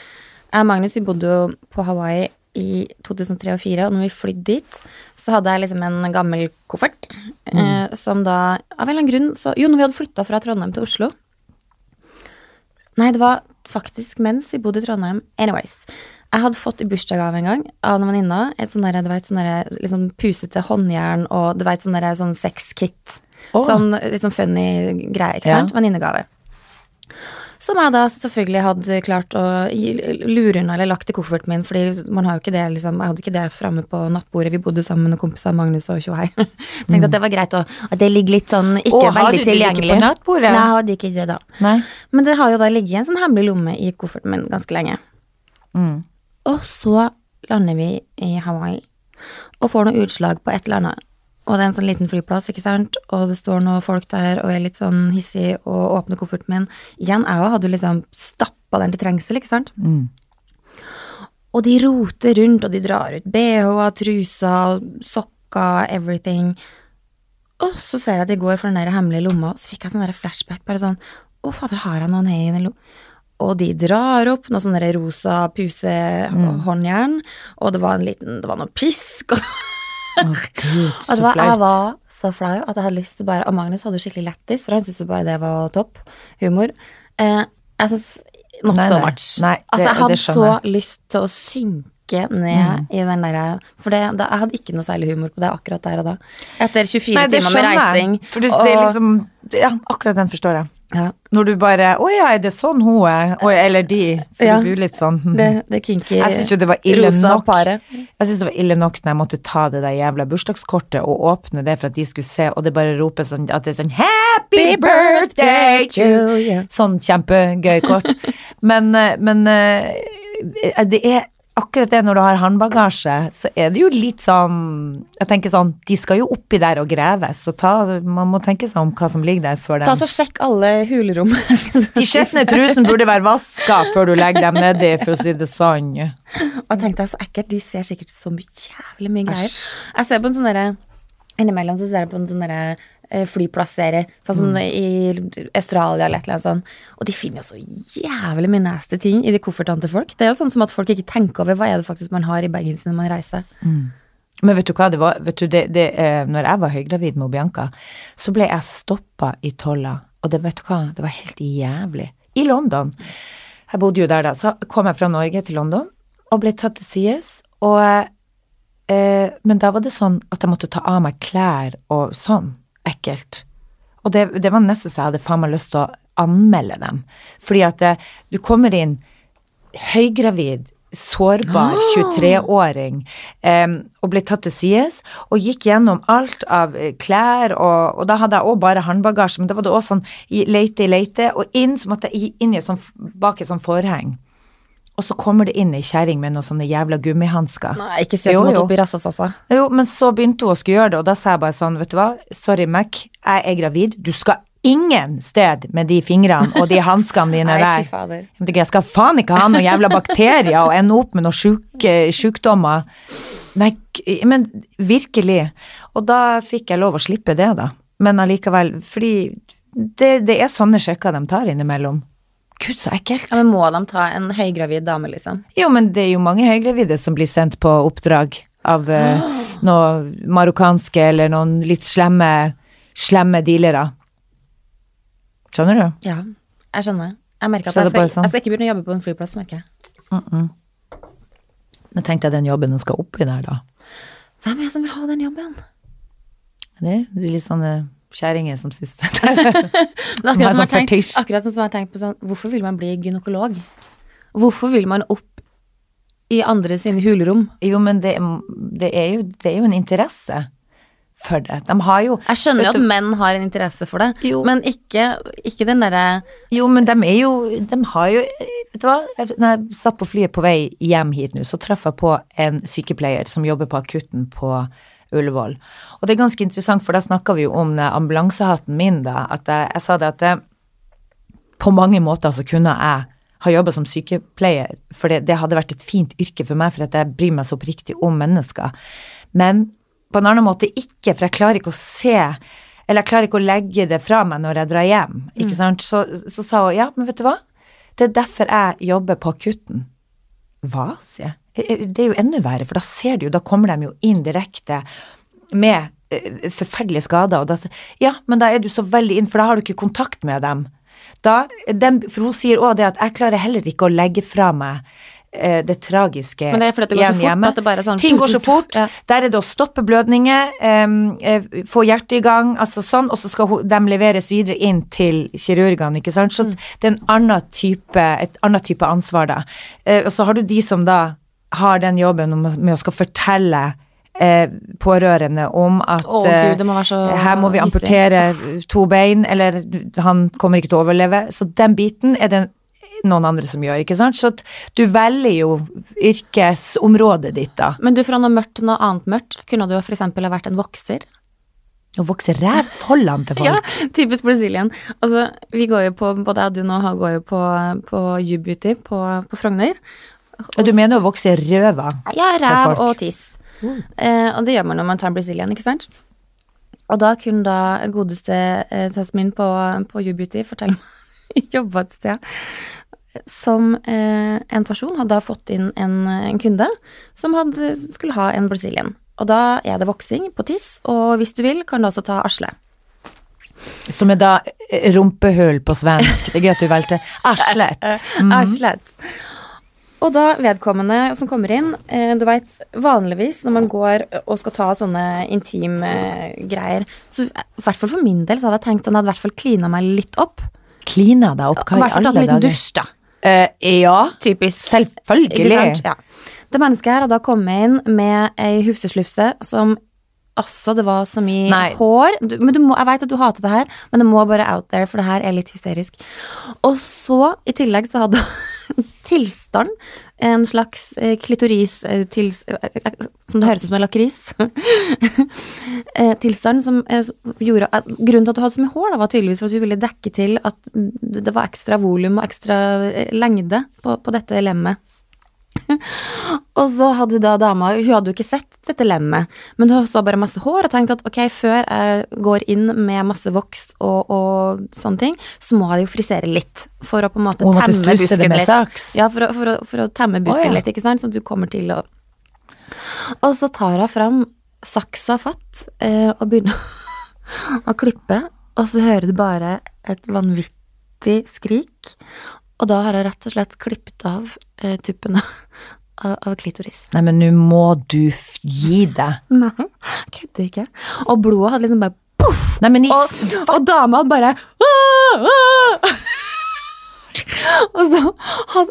Magnus vi bodde jo på Hawaii i 2003 og 2004, og når vi flydde dit, så hadde jeg liksom en gammel koffert eh, som da Av en eller annen grunn så Jo, når vi hadde flytta fra Trondheim til Oslo Nei, det var faktisk mens vi bodde i Trondheim. Anyways. Jeg hadde fått i bursdagsgave en gang av en venninne et sånn der, du vet, sånn derre liksom pusete håndjern og du vet, sånn derre sånn sexkit. Oh. Sånn litt sånn funny greie, ikke Ja. sant? Venninnegave. Som jeg da selvfølgelig hadde klart å lure unna eller lagt i kofferten min, fordi man har jo ikke det, liksom, jeg hadde ikke det framme på nattbordet. Vi bodde sammen med kompiser, Magnus og Tjohei. Tenkte at det var greit å, at det ligger litt sånn ikke veldig tilgjengelig Å, hadde du det ikke på nattbordet? Nei, jeg hadde ikke det da. Nei. Men det har jo da ligget i en sånn hemmelig lomme i kofferten min ganske lenge. Mm. Og så lander vi i Hawaii og får noe utslag på et eller annet. Og det er en sånn liten flyplass, ikke sant, og det står noen folk der og er litt sånn hissig og åpner kofferten min. Igjen, jeg òg hadde jo liksom stappa den til trengsel, ikke sant. Mm. Og de roter rundt, og de drar ut bh-er, truser, sokker, everything. Og så ser jeg at de går for den der hemmelige lomma, og så fikk jeg sånn flashback, bare sånn Å, fader, har jeg noen her i den lomma? Og de drar opp noe sånn rosa pusehåndjern, og det var en liten Det var noe pisk, og, oh, gud, og det var, jeg var så flau at jeg hadde lyst til bare Og Magnus hadde skikkelig lættis, for han syntes bare det var topp humor. Eh, jeg syns not Nei, so much. Nei, det- altså, jeg det hadde så lyst til å synke ned i den derre For det, det, jeg hadde ikke noe særlig humor på det akkurat der og da. Etter 24 Nei, timer med reising. For det, det er liksom Ja, akkurat den forstår jeg. Ja, Når du bare Å ja, er det sånn hun er? Å, eller de. For Ja. du blir litt sånn hm. det, det kinky Jeg syns jo det var ille nok. pare. Jeg synes det var ille nok når jeg måtte ta det der jævla bursdagskortet og åpne det for at de skulle se, og det bare roper sånn at det er sånn Happy birthday to you. Sånn kjempegøy kort. Men, eh, men eh, det er akkurat det når du har håndbagasje, så er det jo litt sånn Jeg tenker sånn, de skal jo oppi der og graves, så ta, man må tenke seg om hva som ligger der før Ta dem. så Sjekk alle hulrom. De skitne trusene burde være vaska før du legger dem nedi, for å si det sånn. Og tenk deg så ekkelt, de ser sikkert så jævlig mye greier. Jeg ser på en sånn derre Innimellom så ser jeg på en sånn derre eh, flyplasserie, sånn som i Australia eller et eller annet sånt. Og de finner jo så jævlig mye nasty ting i de koffertene til folk. Det er jo sånn som at folk ikke tenker over hva er det faktisk man har i bagen sin når man reiser. Men vet du hva det var? Vet du, det, det, eh, når jeg var høygravid med Bianca, så ble jeg stoppa i tolla, og det vet du hva, det var helt jævlig. I London. Jeg bodde jo der da. Så kom jeg fra Norge til London og ble tatt til sides, og eh, Men da var det sånn at jeg måtte ta av meg klær og sånn. Ekkelt. Og det, det var nesten så jeg hadde faen meg lyst til å anmelde dem. Fordi at det, du kommer inn høygravid, sårbar 23-åring um, og ble tatt til sides og gikk gjennom alt av eh, klær, og, og da hadde jeg òg bare håndbagasje, men da var det òg sånn leite i leite, og inn så måtte jeg inn i et sånt, bak et sånt forheng. Og så kommer det inn ei kjerring med noen sånne jævla gummihansker. Nei, ikke si at du måtte opp i rassasassa. Jo, men så begynte hun å skulle gjøre det, og da sa jeg bare sånn, vet du hva, sorry Mac, jeg er gravid, du skal ingen sted med de fingrene og de hanskene dine der. fader. Jeg skal faen ikke ha noen jævla bakterier og ende opp med noen sjuke sjukdommer. Nei, men virkelig. Og da fikk jeg lov å slippe det, da. Men allikevel, fordi det, det er sånne sjekker de tar innimellom. Gud, så ekkelt. Ja, men må de ta en høygravid dame, liksom? Jo, men det er jo mange høygravide som blir sendt på oppdrag av uh, noen marokkanske eller noen litt slemme, slemme dealere. Skjønner du? Ja, jeg skjønner. Jeg merker at jeg skal, sånn. jeg skal ikke begynne å jobbe på en flyplass, merker jeg. Men tenk deg den jobben hun skal opp i der, da. Hvem er det som vil ha den jobben? Det er litt sånne kjerringer som. Det akkurat som, sånn tenkt, akkurat som jeg har tenkt på sånn, hvorfor vil man bli gynekolog? Hvorfor vil man opp i andre sine hulrom? Jo, men det, det, er jo, det er jo en interesse for det. De har jo Jeg skjønner jo at menn har en interesse for det, Jo. men ikke, ikke den derre Jo, men de er jo De har jo Vet du hva? Når jeg satt på flyet på vei hjem hit nå, så traff jeg på en sykepleier som jobber på akutten på Ullevål. Og det er ganske interessant, for da snakka vi jo om ambulansehatten min, da. At jeg, jeg sa det at det, på mange måter så kunne jeg ha jobba som sykepleier, for det, det hadde vært et fint yrke for meg, for at jeg bryr meg så oppriktig om mennesker. Men på en annen måte ikke, for jeg klarer ikke å se eller jeg klarer ikke å legge det fra meg når jeg drar hjem. ikke sant? Så, så sa hun ja, men vet du hva, det er derfor jeg jobber på akutten. Hva, sier jeg. Eh, Det er jo enda verre, for da ser du jo, da kommer de jo inn direkte med eh, forferdelige skader, og da sier ja, men da er du så veldig inn, for da har du ikke kontakt med dem. Da, dem, for hun sier òg det at jeg klarer heller ikke å legge fra meg eh, det tragiske Men det er fordi det går så fort, hjemme. at det bare er sånn Ting går så fort. Ja. Der er det å stoppe blødninger, eh, få hjertet i gang, altså sånn, og så skal de leveres videre inn til kirurgene, ikke sant. Mm. Så det er en annen type, et annet type ansvar, da. Uh, og så har du de som da har den jobben med å skal fortelle eh, pårørende om at eh, Gud, det må her må vi amputere to bein, eller han kommer ikke til å overleve. Så den biten er det noen andre som gjør, ikke sant. Så du velger jo yrkesområdet ditt, da. Men du, fra noe mørkt til noe annet mørkt, kunne du jo eksempel ha vært en vokser? Å vokse rævholdene til folk. Ja, typisk Brazilian. Altså, vi går jo på, både jeg og du nå går jo på, på U-beauty på, på Frogner. Og du mener å vokse røva? Ja, ræv og tiss. Eh, og det gjør man når man tar Brazilian, ikke sant? Og da kunne da godeste eh, Tasmin min på, på U-beauty fortelle meg jobba et sted som eh, en person hadde da fått inn en, en kunde som hadde, skulle ha en Brazilian. Og da er det voksing på tiss, og hvis du vil, kan du også ta Asle. Som er da eh, rumpehull på svensk. Det er gøy at du valgte arslet. Mm. Arslet. Og da vedkommende som kommer inn, eh, du veit vanligvis når man går og skal ta sånne intimgreier, så i hvert fall for min del så hadde jeg tenkt at han hadde i hvert fall klina meg litt opp. Klina deg opp, I hva i hvert fall tatt en liten dusj, da. Eh, ja, Typisk. Selvfølgelig. Ja. Det mennesket her hadde da kommet inn med ei hufseslufse som Altså, det var så mye Nei. hår. Du, men du må, jeg veit at du hater det her, men det må bare out there, for det her er litt hysterisk. Og så, i tillegg, så hadde tilstand en slags eh, klitoris eh, eh, Som det høres ut som en lakris. eh, tilstand som gjorde at Grunnen til at du hadde så mye hår, da, var tydeligvis for at du ville dekke til at det var ekstra volum og ekstra lengde på, på dette lemmet. Og så hadde da dama Hun hadde jo ikke sett dette lemmet, men hun så bare masse hår og tenkte at ok, før jeg går inn med masse voks og, og sånne ting, så må jeg jo frisere litt. For å på en måte temme busken litt. Ja, for å, for å, for å temme busken oh, ja. litt, ikke sant, sånn at du kommer til å Og så tar hun fram saksa fatt eh, og begynner å klippe, og så hører du bare et vanvittig skrik. Og da har jeg rett og slett klippet av eh, tuppen av, av klitoris. Nei, men nå må du gi deg. Nei, kødder ikke. Og blodet hadde liksom bare poff! Nei, men i Og, og dama bare «Åh, åh!» og, så,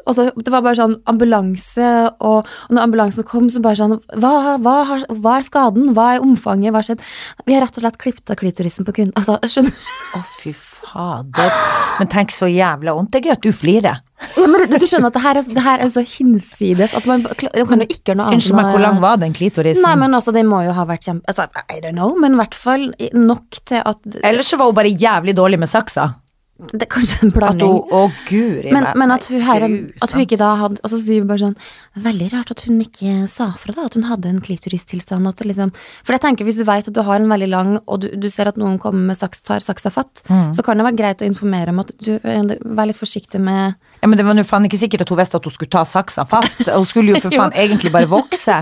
og så Det var bare sånn ambulanse, og, og når ambulansen kom, så bare sånn hva, hva, har, hva er skaden? Hva er omfanget? Hva har skjedd? Vi har rett og slett klippet av klitorisen på kunden. Altså, skjønner Å, fy fader. Men tenk så jævla vondt. Det er gøy at du flirer. ja, men du, du skjønner at det her, er, det her er så hinsides at man man kan jo ikke noe annet Unnskyld meg, hvor lang var den klitorisen? Nei, men altså, det må jo ha vært kjempe... Altså, I don't know, men i hvert fall nok til at Ellers så var hun bare jævlig dårlig med saksa. Det er kanskje en At hun Å, guri Men, men at hun, her, at hun ikke da hadde Og så sier hun bare sånn Veldig rart at hun ikke sa fra, da, at hun hadde en klitoristilstand. At liksom, for jeg tenker, hvis du vet at du har en veldig lang, og du, du ser at noen kommer med saks, tar saksa fatt, Mm. så kan det være greit å informere om at du eh, vær litt forsiktig med Ja, men det var jo faen ikke sikkert at hun visste at hun skulle ta saksa fatt. Hun skulle jo for faen egentlig bare vokse.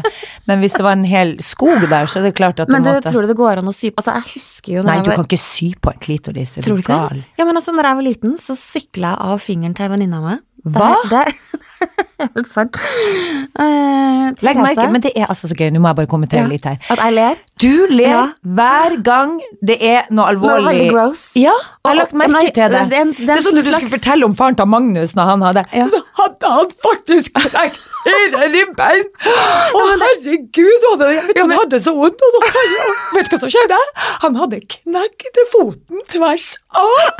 Men hvis det var en hel skog der, så er det klart at Men du måtte tror du det går an å sy Altså, jeg husker jo Nei, du var, kan ikke sy på en klitoris. Er Tror du gal? Ja, men altså, når jeg var liten, så sykla jeg av fingeren til ei venninne av meg. Hva? Det det helt sant. Uh, Legg merke, men det er altså så gøy. Nå må jeg bare kommentere ja, litt her. At jeg ler. Du ler Ja. hver gang det er noe alvorlig. Noe. Ja, jeg har lagt Og- merke til det. det er en- det Det sånn at du skulle fortelle om faren til Magnus når han hadde Ja. Så hadde han faktisk knekt fire ribbein! Å, herregud! Han hadde, han hadde så vondt. Og vet du hva som skjedde? Han hadde knekt foten tvers av!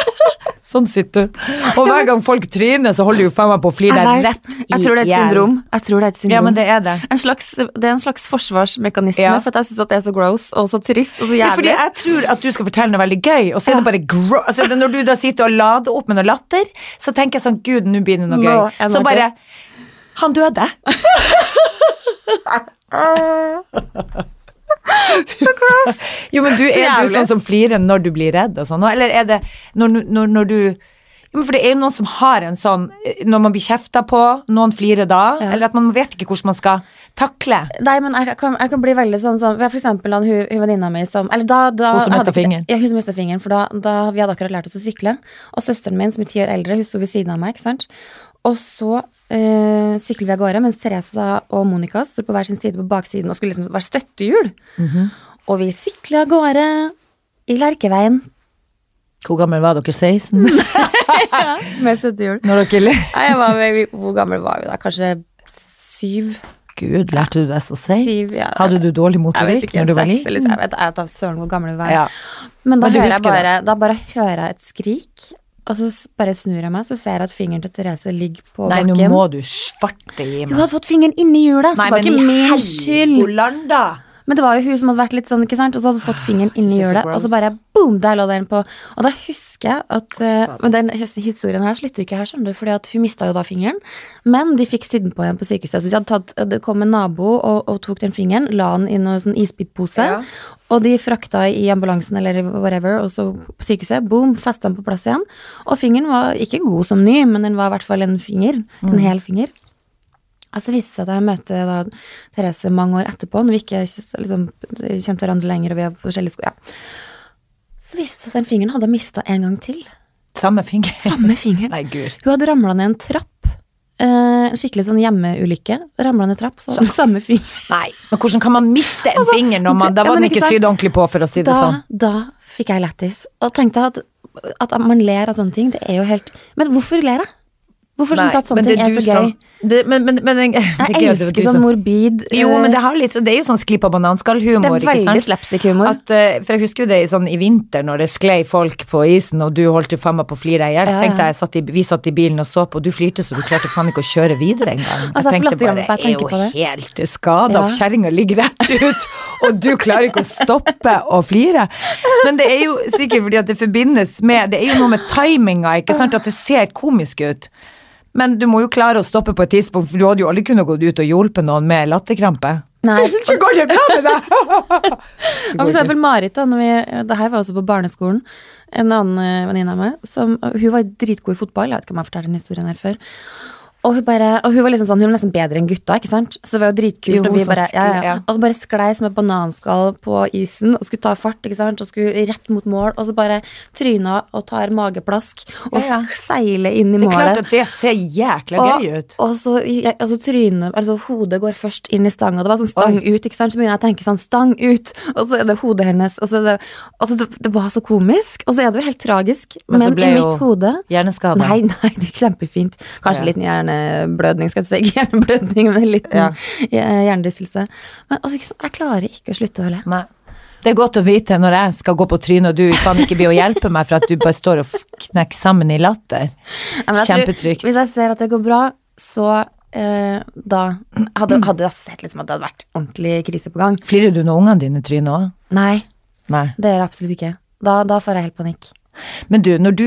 Sånn sitter du. Og hver gang folk tryner, så holder du faen meg på å flire Jeg deg rett i Jeg tror det er et syndrom. Jeg tror det er et syndrom. Ja, men det er det. en slags, det er en slags forsvarsmekanisme Ja. for at jeg syns det er så gross og så trist og så Ja, fordi jævlig. jeg tror at du skal fortelle noe veldig gøy, og så er det bare gross. altså, Når du da sitter og lader opp med noe latter, så tenker jeg sånn Gud, nå blir det noe gøy. Nå, Så bare Han døde. Jo, men du, er du sånn som flirer når du blir redd og sånn, eller er det når, når, når du for det er jo noen som har en sånn Når man blir kjefta på, noen flirer da, Ja. eller at man vet ikke hvordan man skal takle. Nei, men jeg kan, jeg kan bli veldig sånn som For eksempel han, hun, hun venninna mi som Eller da, da Hun som ikke- fingeren. Ja, hun som mista fingeren. For da, da vi hadde akkurat lært oss å sykle. Og søsteren min, som er ti år eldre, hun sto ved siden av meg. ikke sant? Og så eh, sykler vi av gårde, mens Teresa og Monica står på hver sin side på baksiden og skulle liksom være støttehjul. Mhm. Og vi sykler av gårde i Lerkeveien Hvor gammel var dere? 16? Mest etter jul. Når dere le- Nei, jeg var vel, hvor gammel var vi da? Kanskje syv? Gud, lærte du deg så seigt? Ja. Hadde du dårlig motorikk når du var liten? jeg vet jeg vet da søren hvor gammel vi var. Ja. Men da Men hører jeg bare, da bare hører jeg et skrik, og så bare snur jeg meg, så ser jeg at fingeren til Therese ligger på Nei, nå må du svarte gi Hun meg. hadde fått fingeren inni hjulet, så Nei, det var men ikke min skyld. Hvor landa? Men det var jo hun som hadde vært litt sånn, ikke sant, og så hadde fått fingeren jeg synes inni hjulet, og så bare boom, der lå den på. Og da husker jeg at uh, Men den historien her slutter ikke her, skjønner du, fordi at hun mista jo da fingeren. Men de fikk sydd den på igjen på sykehuset. Så de hadde tatt, det kom en nabo og, og tok den fingeren, la den i noen sånn isbitpose. Ja. Og de frakta i ambulansen eller whatever, og så på sykehuset, boom, festa den på plass igjen. Og fingeren var ikke god som ny, men den var i hvert fall en finger. En hel finger. Og så viste det seg at jeg møtte da Therese mange år etterpå, når vi ikke liksom, kjente hverandre lenger, og vi på forskjellige sko... Ja. Så viste det seg at den fingeren hadde mista en gang til. Samme finger. Samme finger. Nei, gud. Hun hadde ramla ned en trapp. Eh, en skikkelig sånn hjemmeulykke. Ramla ned trapp, så hadde hun samme finger. Nei, men hvordan kan man miste en Altså, finger når man Da var den ikke sydd ordentlig på, for å si det Da, sånn. da fikk jeg lættis. Og tenkte at, at man ler av sånne ting, det er jo helt Men hvorfor ler jeg? Hvorfor syns jeg at sånne ting er så gøy? som- det, men, men, men, jeg, Jeg det elsker sånn morbid Jo, eh, men det, har litt, det er jo sånn sklipp av det er veldig slapstick-humor. Eh, for jeg husker jo det sånn, i vinter når det sklei folk på isen, og du holdt jo faen meg på å flire i hjel. Så tenkte jeg, jeg satt i, vi satt i bilen og så på, og du flirte så du klarte faen ikke å kjøre videre engang. Altså, jeg jeg tenkte bare, jeg jeg er jo helt skada, Ja. kjerringa ligger rett ut, og du klarer ikke å stoppe å flire. Men det er jo sikkert fordi at det forbindes med Det er jo noe med timinga, ikke sant, at det ser komisk ut. Men du må jo klare å stoppe på et tidspunkt, for du hadde jo aldri kunnet gå ut og hjulpet noen med latterkrampe. Nei. Så går det bra med deg! For eksempel Marit, da, når vi, det her var også på barneskolen. En annen eh, venninne av meg, som, hun var dritgod i fotball. Jeg vet ikke om jeg har fortalt den historien her før. Og hun, bare, og hun var liksom sånn, hun var nesten bedre enn gutta, ikke sant? Så det var jo dritkult. Jo, og hun vi bare, ja, ja. Og bare sklei som et bananskall på isen og skulle ta fart, ikke sant? Og skulle rett mot mål, og så bare tryna og tar mageplask og Ja, ja. seile inn i Det er klart målet. at det ser jækla Og, gøy ut. og så og så trynet, altså hodet går først inn i stanga. Det var sånn stang ut, ikke sant? Så begynner jeg å tenke sånn stang ut, og så er det hodet hennes. Og så er det, altså, det, det var så komisk, og så er det jo helt tragisk. Men Men, i mitt hode Hjerneskade. Nei, nei, det er kjempefint. Kanskje Ja. litt hjerneblødning, skal jeg si. Ikke hjerneblødning, men en liten Ja. hjernerystelse. Men altså, jeg klarer ikke å slutte å le. Nei. Det er godt å vite når jeg skal gå på trynet og du kan ikke blir å hjelpe meg for at du bare står og knekker sammen i latter. Kjempetrygt. Hvis jeg ser at det går bra, så eh, da hadde, hadde jeg sett liksom at det hadde vært ordentlig krise på gang. Flirer du når ungene dine tryner òg? Nei, Nei. det gjør jeg absolutt ikke. Da, da får jeg helt panikk. Men du, når du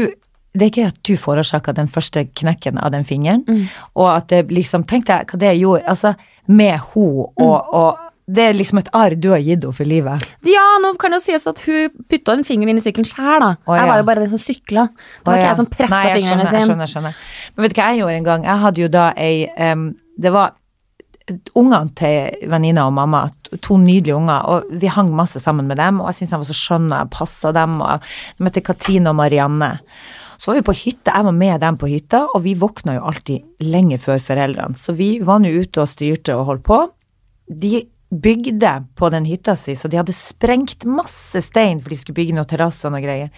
det er ikke at du forårsaka den første knekken av den fingeren, Mm. og at det liksom Tenk deg hva det gjorde, altså, med ho Mm. og, og Det er liksom et arr du har gitt henne for livet. Ja, nå kan det jo sies at hun putta den fingeren inn i sykkelen sjæl, da. Å, Jeg var jo bare den som sykla. Det var Å, ikke ja. jeg som pressa fingrene skjønner, jeg sine. skjønner, jeg skjønner. Men vet du hva jeg gjorde en gang? Jeg hadde jo da ei um, Det var ungene til venninna og mamma, to- to nydelige unger, og vi hang masse sammen med dem, og jeg syntes de var så skjønne, og jeg passa dem, og de heter Katrine og Marianne. Så var vi på hytta, jeg var med dem på hytta, og vi våkna jo alltid lenge før foreldrene, så vi var nå ute og styrte og holdt på. De bygde på den hytta si, så de hadde sprengt masse stein, for de skulle bygge noen terrasser og noe greier.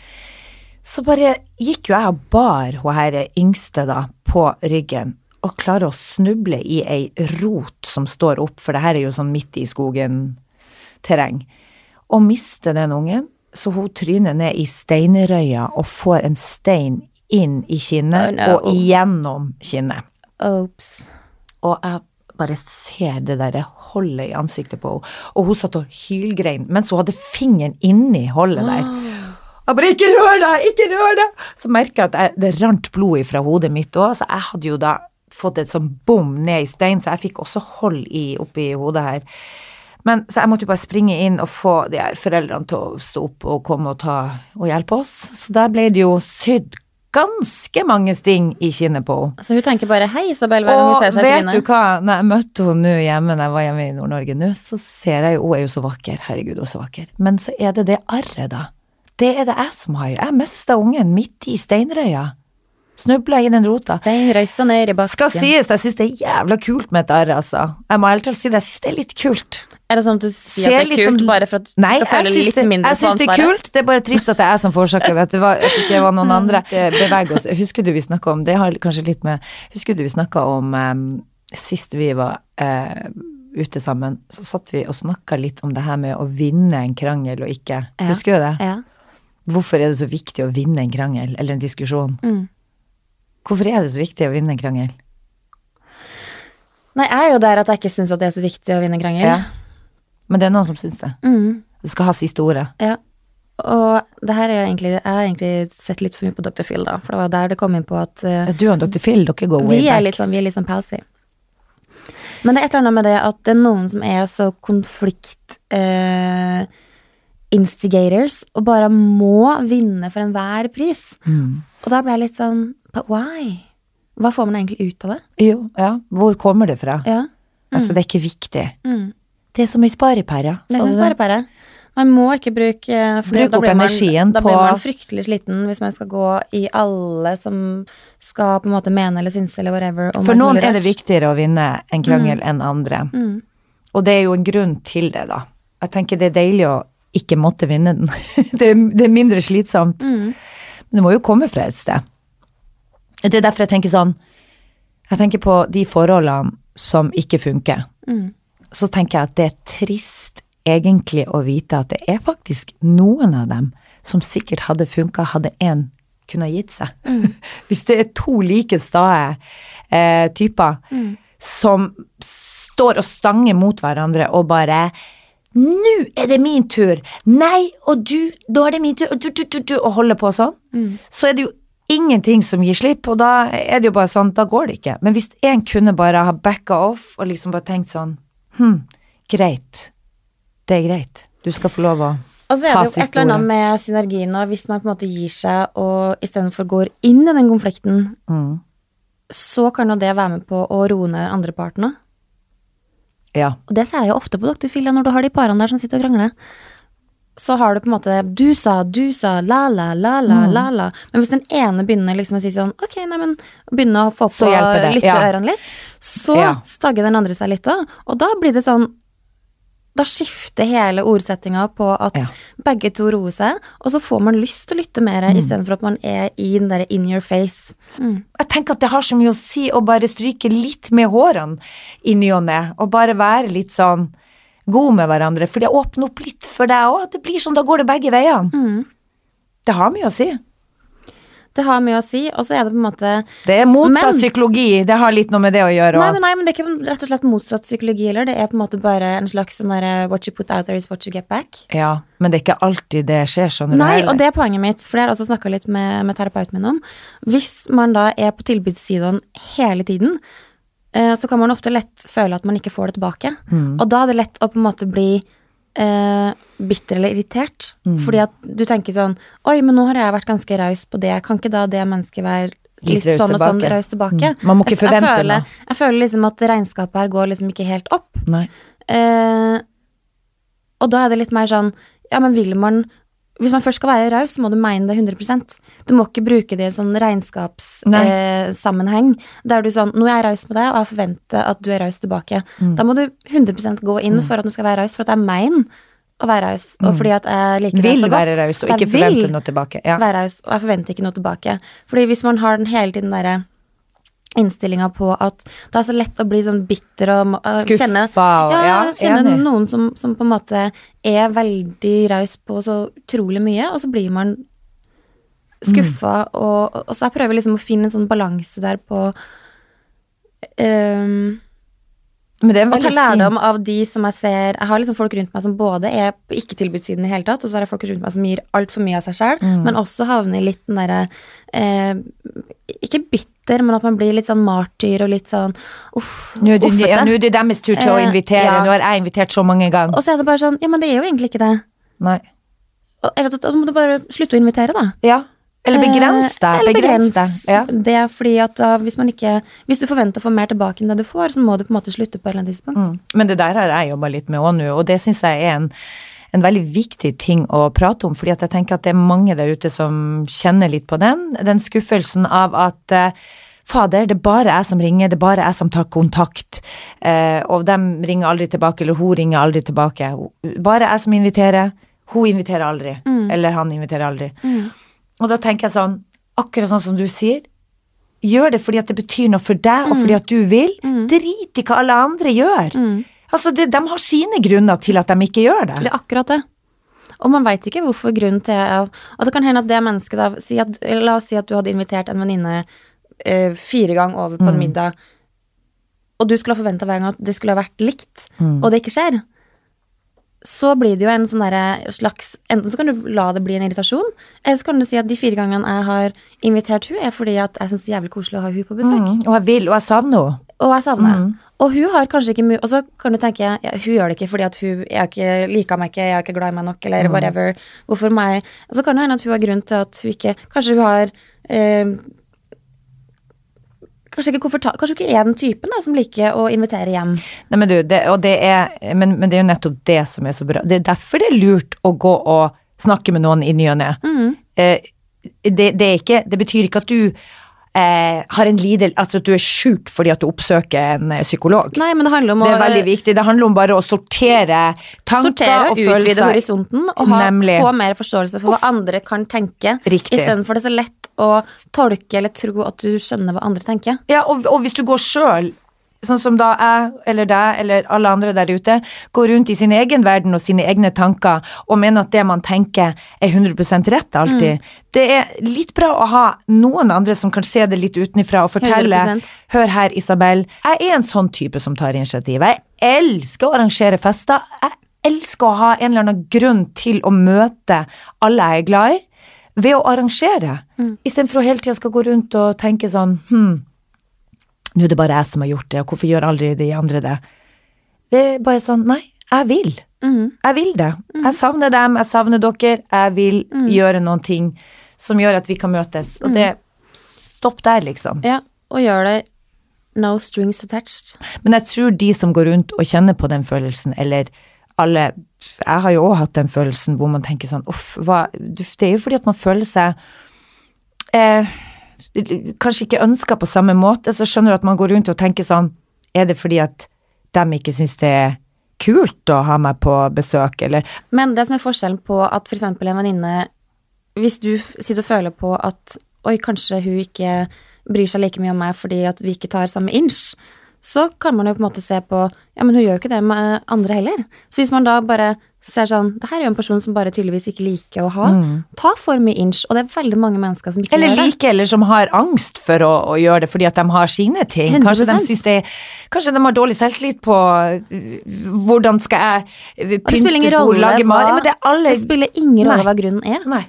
Så bare gikk jo jeg og bar hun her yngste da på ryggen, og klarer å snuble i ei rot som står opp, for det her er jo sånn midt i skogen-terreng, og miste den ungen, så hun tryner ned i steinrøya og får en stein inn i kinnet Oh, no. og igjennom kinnet. Ops. Og jeg bare ser det derre holdet i ansiktet på henne, og hun satt og hylgrein mens hun hadde fingeren inni holdet der. Jeg bare 'ikke rør deg, ikke rør deg!' Så merker jeg at jeg, det rant blod fra hodet mitt òg, så jeg hadde jo da fått et sånn bom ned i stein, så jeg fikk også hold i, oppi hodet her. Men så jeg måtte jo bare springe inn og få de her foreldrene til å stå opp og komme og ta og hjelpe oss. Så der ble det jo sydd ganske mange sting i kinnet på henne. Så hun tenker bare 'hei, Isabel', hver gang Og ser seg i vet du hva, når jeg møtte henne nå hjemme, når jeg var hjemme i Nord-Norge nå, så ser jeg jo, hun er jo så vakker, herregud, hun er så vakker. Men så er det det arret, da. Det er det jeg som har. Jeg mista ungen midt i steinrøya. Snubla i den rota. Stein ned i bakken. Skal sies, jeg syns det er jævla kult med et arr, altså. Jeg må ærlig talt si det, jeg syns det er litt kult. Er det sånn at du sier Ser at det er kult som- bare for at du Nei, skal jeg føle litt det, mindre jeg på syns det er kult, det er bare trist at det er jeg som forårsaker det, at det, var, at det ikke var noen andre. Beveg oss. Husker du vi snakka om, det har kanskje litt med Husker du vi snakka om um, sist vi var uh, ute sammen, så satt vi og snakka litt om det her med å vinne en krangel og ikke. Ja. Husker du det? Ja. Hvorfor er det så viktig å vinne en krangel, eller en diskusjon? Mm. Hvorfor er det så viktig å vinne en krangel? Nei, jeg er jo der at jeg ikke syns det er så viktig å vinne en krangel. Ja. Men det er noen som syns det. Mm. Du skal ha siste ordet. Ja. Og det her er egentlig Jeg har egentlig sett litt for mye på Dr. Phil, da. For det var der det kom inn på at uh, Du og Dr. Phil, dere går way vi er back. litt sånn, vi er litt sånn palsy. Men det er et eller annet med det at det er noen som er så konflikt uh, instigators og bare må vinne for enhver pris. Mm. Og da ble jeg litt sånn But why? Hva får man egentlig ut av det? Jo, ja. Hvor kommer det fra? Ja. Altså, det er ikke viktig. Mm. Det er som i sparepæra. Det er som bare. Man må ikke bruke for Bruk da opp energien man- energien Da blir man fryktelig sliten hvis man skal gå i alle som skal på en måte mene eller synes eller whatever. om For noen er det viktigere å vinne en krangel enn andre. Mm. Og det er jo en grunn til det, da. Jeg tenker det er deilig å ikke måtte vinne den. det, er, det er mindre slitsomt. Mm. Men det må jo komme fra et sted. Det er derfor jeg tenker sånn Jeg tenker på de forholdene som ikke funker. Mm. Så tenker jeg at det er trist egentlig å vite at det er faktisk noen av dem som sikkert hadde funka, hadde én kunne gitt seg. Hvis det er to like stae eh, typer som står og stanger mot hverandre og bare nå er det min tur! Nei, og du, da er det min tur! Og, du, du, du, du, og holder på sånn. Så er det jo ingenting som gir slipp, og da er det jo bare sånn, da går det ikke. Men hvis en kunne bare ha backa off og liksom bare tenkt sånn Hm, greit. Det er greit. Du skal få lov å Og så er det jo et eller annet med synergien nå, hvis man på en måte gir seg og istedenfor går inn i den konflikten, mm. så kan jo det være med på å roe ned andreparten òg. Ja. Og det ser jeg jo ofte på dere, Phil, når du har de parene der som sitter og krangler. Så har du på en måte Du sa, du sa, la, la, la, la, Mm. la, la. Men hvis den ene begynner liksom å si sånn Ok, nei, men begynner å få på lytte ja. litt, så Ja. stagger den andre seg litt òg. Og da blir det sånn Da skifter hele ordsettinga på at Ja. begge to roer seg, og så får man lyst til å lytte mer, Mm. istedenfor at man er i den derre in your face. Mm. Jeg tenker at det har så mye å si å bare stryke litt med hårene i ny og ne, og bare være litt sånn god med hverandre, for det åpner opp litt for deg òg. Det blir sånn, da går det begge veiene. Mm. Det har mye å si. Det har mye å si, og så er det på en måte Det er motsatt Men- psykologi, det har litt noe med det å gjøre Nei, men, nei, men det er ikke rett og slett motsatt psykologi heller. Det er på en måte bare en slags sånn derre what you put out there is what you get back. Ja, men det er ikke alltid det skjer, sånn. Nei, du. og det er poenget mitt, for det har jeg også snakka litt med, med terapeuten min om. Hvis man da er på tilbudssidene hele tiden, eh, så kan man ofte lett føle at man ikke får det tilbake. Mm. Og da er det lett å på en måte bli eh, bitter eller irritert. Mm. Fordi at du tenker sånn Oi, men nå har jeg vært ganske raus på det. Kan ikke da det mennesket være Litt litt, sånn og sånn raus tilbake? Mm. Man må ikke Jeg- forvente jeg føler, noe. Jeg føler liksom at regnskapet her går liksom ikke helt opp. Eh, og da er det litt mer sånn Ja, men vil man Hvis man først skal være raus, så må du mene det 100% Du må ikke bruke det i en sånn regnskapssammenheng eh, der du sånn Nå er jeg raus med deg, og jeg forventer at du er raus tilbake. Mm. Da må du 100% gå inn for at du skal være raus, for at jeg mener å være raus, og fordi at jeg liker vil det så godt. være raus og ikke forvente noe tilbake. Ja. være raus, og jeg forventer ikke noe tilbake. Fordi hvis man har den hele tiden derre innstillinga på at det er så lett å bli sånn bitter og uh, Skuffa kjenne og Ja, ja, kjenne noen som, som på en måte er veldig raus på så utrolig mye, og så blir man skuffa, og, og så jeg prøver liksom å finne en sånn balanse der på um, Men det en å ta lærdom fin av de som jeg ser Jeg har liksom folk rundt meg som både er på ikke-tilbudssiden i hele tatt, og så har jeg folk rundt meg som gir altfor mye av seg sjøl, Mm. men også havner i litt den derre eh, Ikke bitter, men at man blir litt sånn martyr og litt sånn uff, Nå er det, ja, nå er det deres tur til å Eh, invitere. ja. Nå har jeg invitert så mange ganger. Og så er det bare sånn Ja, men det er jo egentlig ikke det. Nei. Og- Eller da må du bare slutte å invitere, da. Ja. Eller begrens det deg. Eller Begrens deg. Ja. det, er fordi at da, hvis man ikke Hvis du forventer å få mer tilbake enn det du får, så må du på en måte slutte på et eller annet tidspunkt. Mm. Men det der har jeg jobba litt med òg nå, og det syns jeg er en, en veldig viktig ting å prate om. fordi at jeg tenker at det er mange der ute som kjenner litt på den. Den skuffelsen av at eh, Fader, det er bare jeg som ringer, det er bare jeg som tar kontakt. Eh, og de ringer aldri tilbake, eller hun ringer aldri tilbake. Bare jeg som inviterer, hun inviterer aldri. Eller han inviterer aldri. Og da tenker jeg sånn, akkurat sånn som du sier, gjør det fordi at det betyr noe for deg, og fordi at du vil. Drit i hva alle andre gjør. Altså, det, de har sine grunner til at de ikke gjør det. Det er akkurat det. Og man veit ikke hvorfor grunnen til Og det kan hende at det mennesket da si at, La oss si at du hadde invitert en venninne eh, fire ganger over på en middag, og du skulle ha forventa hver gang at det skulle ha vært likt, og det ikke skjer. Så blir det jo en sånn slags Enten så kan du la det bli en irritasjon, eller så kan du si at de fire gangene jeg har invitert hun er fordi at jeg syns det er jævlig koselig å ha hun på besøk. Mm, og jeg vil, og jeg savner henne. Og jeg savner henne. Og hun har kanskje ikke mye Og så kan du tenke ja, hun gjør det ikke fordi at hun jeg ikke liker meg ikke, jeg er ikke glad i meg nok, eller whatever. Hvorfor meg? Og så kan det hende at hun har grunn til at hun ikke Kanskje hun har eh, Kanskje ikke, kanskje ikke er den typen da, som liker å invitere hjem. Nei, men du, det, og det er, men, men det er jo nettopp det som er så bra. Det er derfor det er lurt å gå og snakke med noen i ny og ne. Eh, det, det, ikke- det betyr ikke at du eh, har en lidel, altså at du er sjuk fordi at du oppsøker en eh, psykolog. Nei, men det handler om Det er veldig viktig. Det handler om bare å sortere tanker sortere og og utvide følelser. horisonten og ha, få mer forståelse for hva andre kan tenke, Riktig. istedenfor det så lett å tolke eller tro at du skjønner hva andre tenker. Ja, og, og hvis du går sjøl, sånn som da jeg eller deg eller alle andre der ute, går rundt i sin egen verden og sine egne tanker og mener at det man tenker er 100% rett alltid. Det er litt bra å ha noen andre som kan se det litt utenfra og fortelle 100%. Hør her, Isabel. Jeg er en sånn type som tar initiativ. Jeg elsker å arrangere fester. Jeg elsker å ha en eller annen grunn til å møte alle jeg er glad i, ved å arrangere. Istedenfor å hele tida skal gå rundt og tenke sånn hm, nå er det bare jeg som har gjort det, og hvorfor gjør aldri de andre det? Det er bare sånn, nei, jeg vil. Mm. Jeg vil det. Jeg savner dem, jeg savner dere, jeg vil gjøre noen ting som gjør at vi kan møtes. Og det Stopp der, liksom. Ja, og gjør det no strings attached. Men jeg tror de som går rundt og kjenner på den følelsen, eller alle Jeg har jo òg hatt den følelsen hvor man tenker sånn uff, hva Det er jo fordi at man føler seg eh, Kanskje ikke ønska på samme måte, så skjønner du at man går rundt og tenker sånn Er det fordi at de ikke syns det er kult å ha meg på besøk, eller? Men det som er forskjellen på at eksempel en venninne Hvis du sitter og føler på at oi, kanskje hun ikke bryr seg like mye om meg fordi at vi ikke tar samme inch, så kan man jo på en måte se på ja, men hun gjør jo ikke det med andre heller. Så hvis man da bare ser sånn det her er jo en person som bare tydeligvis ikke liker å ha, ta for mye inch, og det er veldig mange mennesker som ikke Eller gjør det. Eller like, eller som har angst for å, å gjøre det fordi at de har sine ting. Kanskje de 100%. synes det Kanskje de har dårlig selvtillit på uh, hvordan skal jeg det spiller pynte ingen rolle lage hva, mat det spiller ingen rolle hva grunnen er. Nei.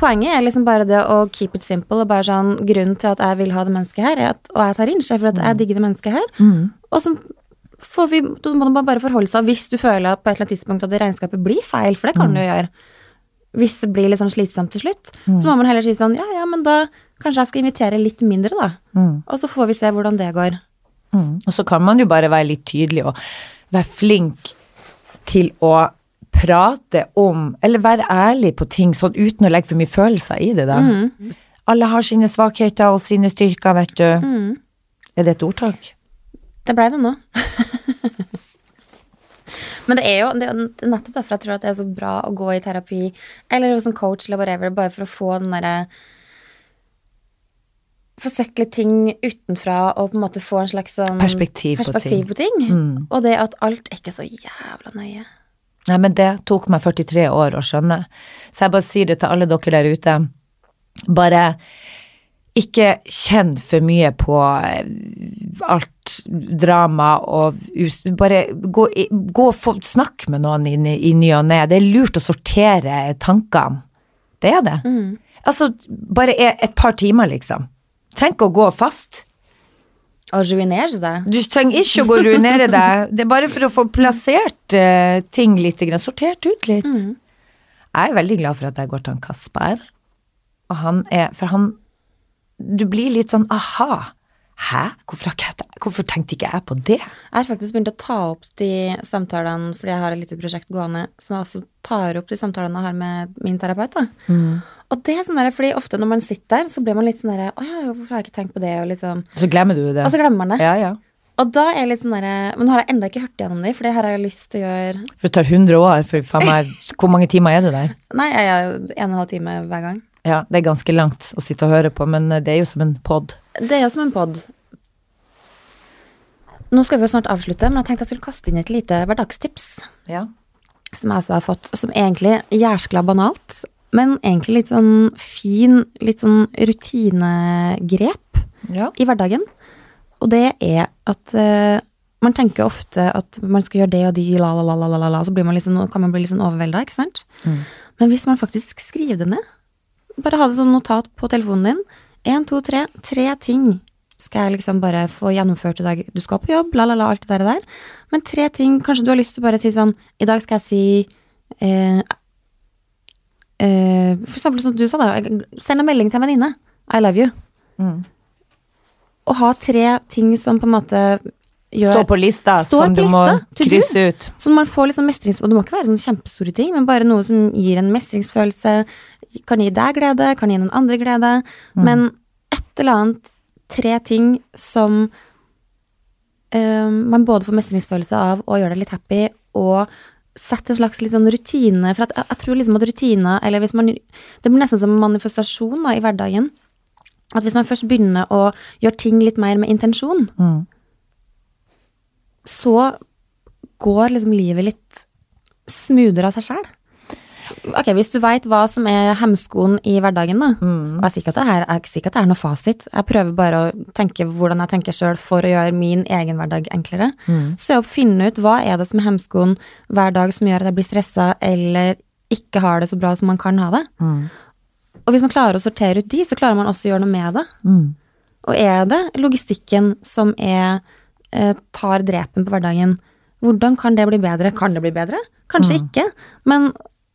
Poenget er liksom bare det å keep it simple, og bare sånn grunnen til at jeg vil ha det mennesket her, er at, og jeg tar er for at jeg digger det mennesket her. Mm. Og så får vi, da må man bare forholde seg, hvis du føler at på et eller annet tidspunkt at regnskapet blir feil, for det kan du jo gjøre. Hvis det blir litt sånn slitsomt til slutt, så må man heller si sånn, ja, ja, men da kanskje jeg skal invitere litt mindre da. Mm. Og så får vi se hvordan det går. Mm. Og så kan man jo bare være litt tydelig og være flink til å prate om, eller være ærlig på ting sånn uten å legge for mye følelser i det. da. Alle har sine svakheter og sine styrker, vet du. Er det et ordtak? Det ble det nå. Men det er jo det er nettopp derfor jeg tror at det er så bra å gå i terapi, eller hos en coach eller whatever, bare for å få den derre Få sett litt ting utenfra og på en måte få en slags sånn Perspektiv på ting. på ting. Mm. Og det at alt er ikke så jævla nøye. Nei, men det tok meg 43 år å skjønne. Så jeg bare sier det til alle dere der ute. Bare ikke kjenn for mye på eh, alt drama og. Bare gå, gå og snakk med noen i, i ny og ne. Det er lurt å sortere tankene. Det er det. Altså, bare e- et par timer, liksom. Trenger ikke å gå fast. Og ruinere det. Du trenger ikke å gå og ruinere deg. Det er bare for å få plassert uh, ting litt, sortert ut litt. Mm. Jeg er veldig glad for at jeg går til han Kasper. Og han er For han Du blir litt sånn aha. Hæ? Hvorfor, hvorfor tenkte ikke jeg på det? Jeg har faktisk begynt å ta opp de samtalene, fordi jeg har et lite prosjekt gående, som jeg også tar opp de samtalene jeg har med min terapeut. da. Og det er sånn der, fordi ofte når man sitter der, så blir man litt sånn derre Å ja, hvorfor har jeg ikke tenkt på det? Og liksom Så glemmer du det. Og så glemmer man det. Ja, ja. Og da er jeg litt sånn derre Men nå har jeg enda ikke hørt gjennom de, for det har jeg lyst til å gjøre For det tar 100 år, for faen meg Hvor mange timer er du der? Nei, jeg er en og en halv time hver gang. Ja, det er ganske langt å sitte og høre på, men det er jo som en pod. Det er jo som en pod. Nå skal vi jo snart avslutte, men jeg tenkte jeg skulle kaste inn et lite hverdagstips. Ja. som jeg også har fått, som egentlig jæskla banalt, men egentlig litt sånn fin, litt sånn rutinegrep ja. i hverdagen. Og det er at uh, man tenker ofte at man skal gjøre det og de, la, la, la, la, la, la, så blir man litt sånn, kan man bli litt sånn overvelda, ikke sant? Mm. Men hvis man faktisk skriver det ned, bare ha det som notat på telefonen din, én, to, tre, tre ting skal jeg liksom bare få gjennomført i dag. Du skal på jobb, la, la, la, alt det der. der. Men tre ting, kanskje du har lyst til å bare si sånn I dag skal jeg si eh, eh, For eksempel som du sa, da. Send en melding til en venninne. I love you. Mm. Og ha tre ting som på en måte gjør Står på lista Står som på du lista, må krysse ut. Så man får liksom mestrings... Og det må ikke være sånne kjempestore ting, men bare noe som gir en mestringsfølelse. Kan gi deg glede, kan gi noen andre glede. Men et eller annet, tre ting som eh, man både får mestringsfølelse av og gjør deg litt happy, og sette en slags sånn rutine. For at jeg, jeg tror liksom at rutiner, eller hvis man Det blir nesten som en manifestasjon da, i hverdagen. At hvis man først begynner å gjøre ting litt mer med intensjon, Mm. så går liksom livet litt smoothere av seg sjæl. Ok, hvis du veit hva som er hemskoen i hverdagen, da. Og jeg sier ikke at det her sier at det er noe fasit. Jeg prøver bare å tenke hvordan jeg tenker sjøl for å gjøre min egen hverdag enklere. Så jeg å finne ut hva er det som er hemskoen hver dag som gjør at jeg blir stressa eller ikke har det så bra som man kan ha det. Mm. Og hvis man klarer å sortere ut de, så klarer man også å gjøre noe med det. Mm. Og er det logistikken som er, eh, tar drepen på hverdagen, hvordan kan det bli bedre? Kan det bli bedre? Kanskje ikke, men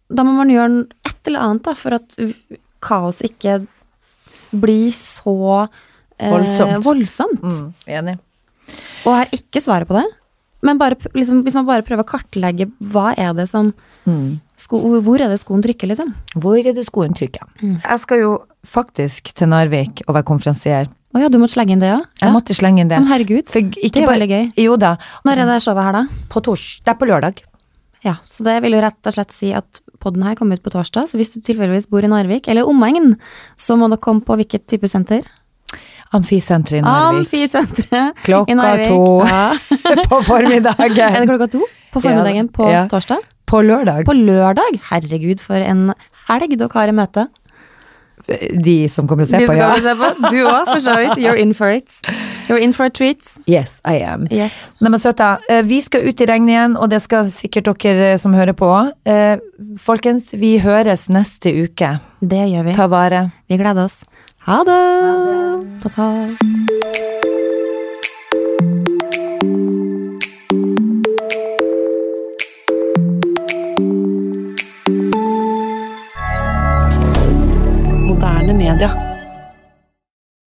da må man gjøre et eller annet da, for at kaos ikke blir så eh, Voldsomt. voldsomt. Mm, enig. Og har ikke svaret på det. Men bare, liksom, hvis man bare prøver å kartlegge hva er det som Mm. sko, Hvor er det skoen trykker, liksom? Hvor er det skoen trykker? Jeg skal jo faktisk til Narvik og være konferansier. Å ja, du måtte slenge inn det, ja? Jeg ja. måtte slenge inn det. Men herregud, For ikke det er veldig gøy. Jo da. Når er det showet her, da? På tors... Det er på lørdag. Ja, så det vil jo rett og slett si at podden her kommer ut på torsdag, så hvis du tilfeldigvis bor i Narvik, eller omegn, så må dere komme på hvilket type senter? Amfisenteret i Narvik. Amfisenteret i Klokka Narvik. to Ja. på formiddagen. Er det klokka to på formiddagen på Ja. torsdag? På lørdag. På lørdag? Herregud, for en helg dere har i møte. De som kommer og ser De på, ja. se på. Du òg, for så vidt. You're in for it. You're in for a treat. Yes, I am. Yes. Nei, men søta, eh, vi skal ut i regnet igjen, og det skal sikkert dere eh, som hører på. òg. Folkens, vi høres neste uke. Det gjør vi. Ta vare. Vi gleder oss. Ha det! Ta-ta. milliardaire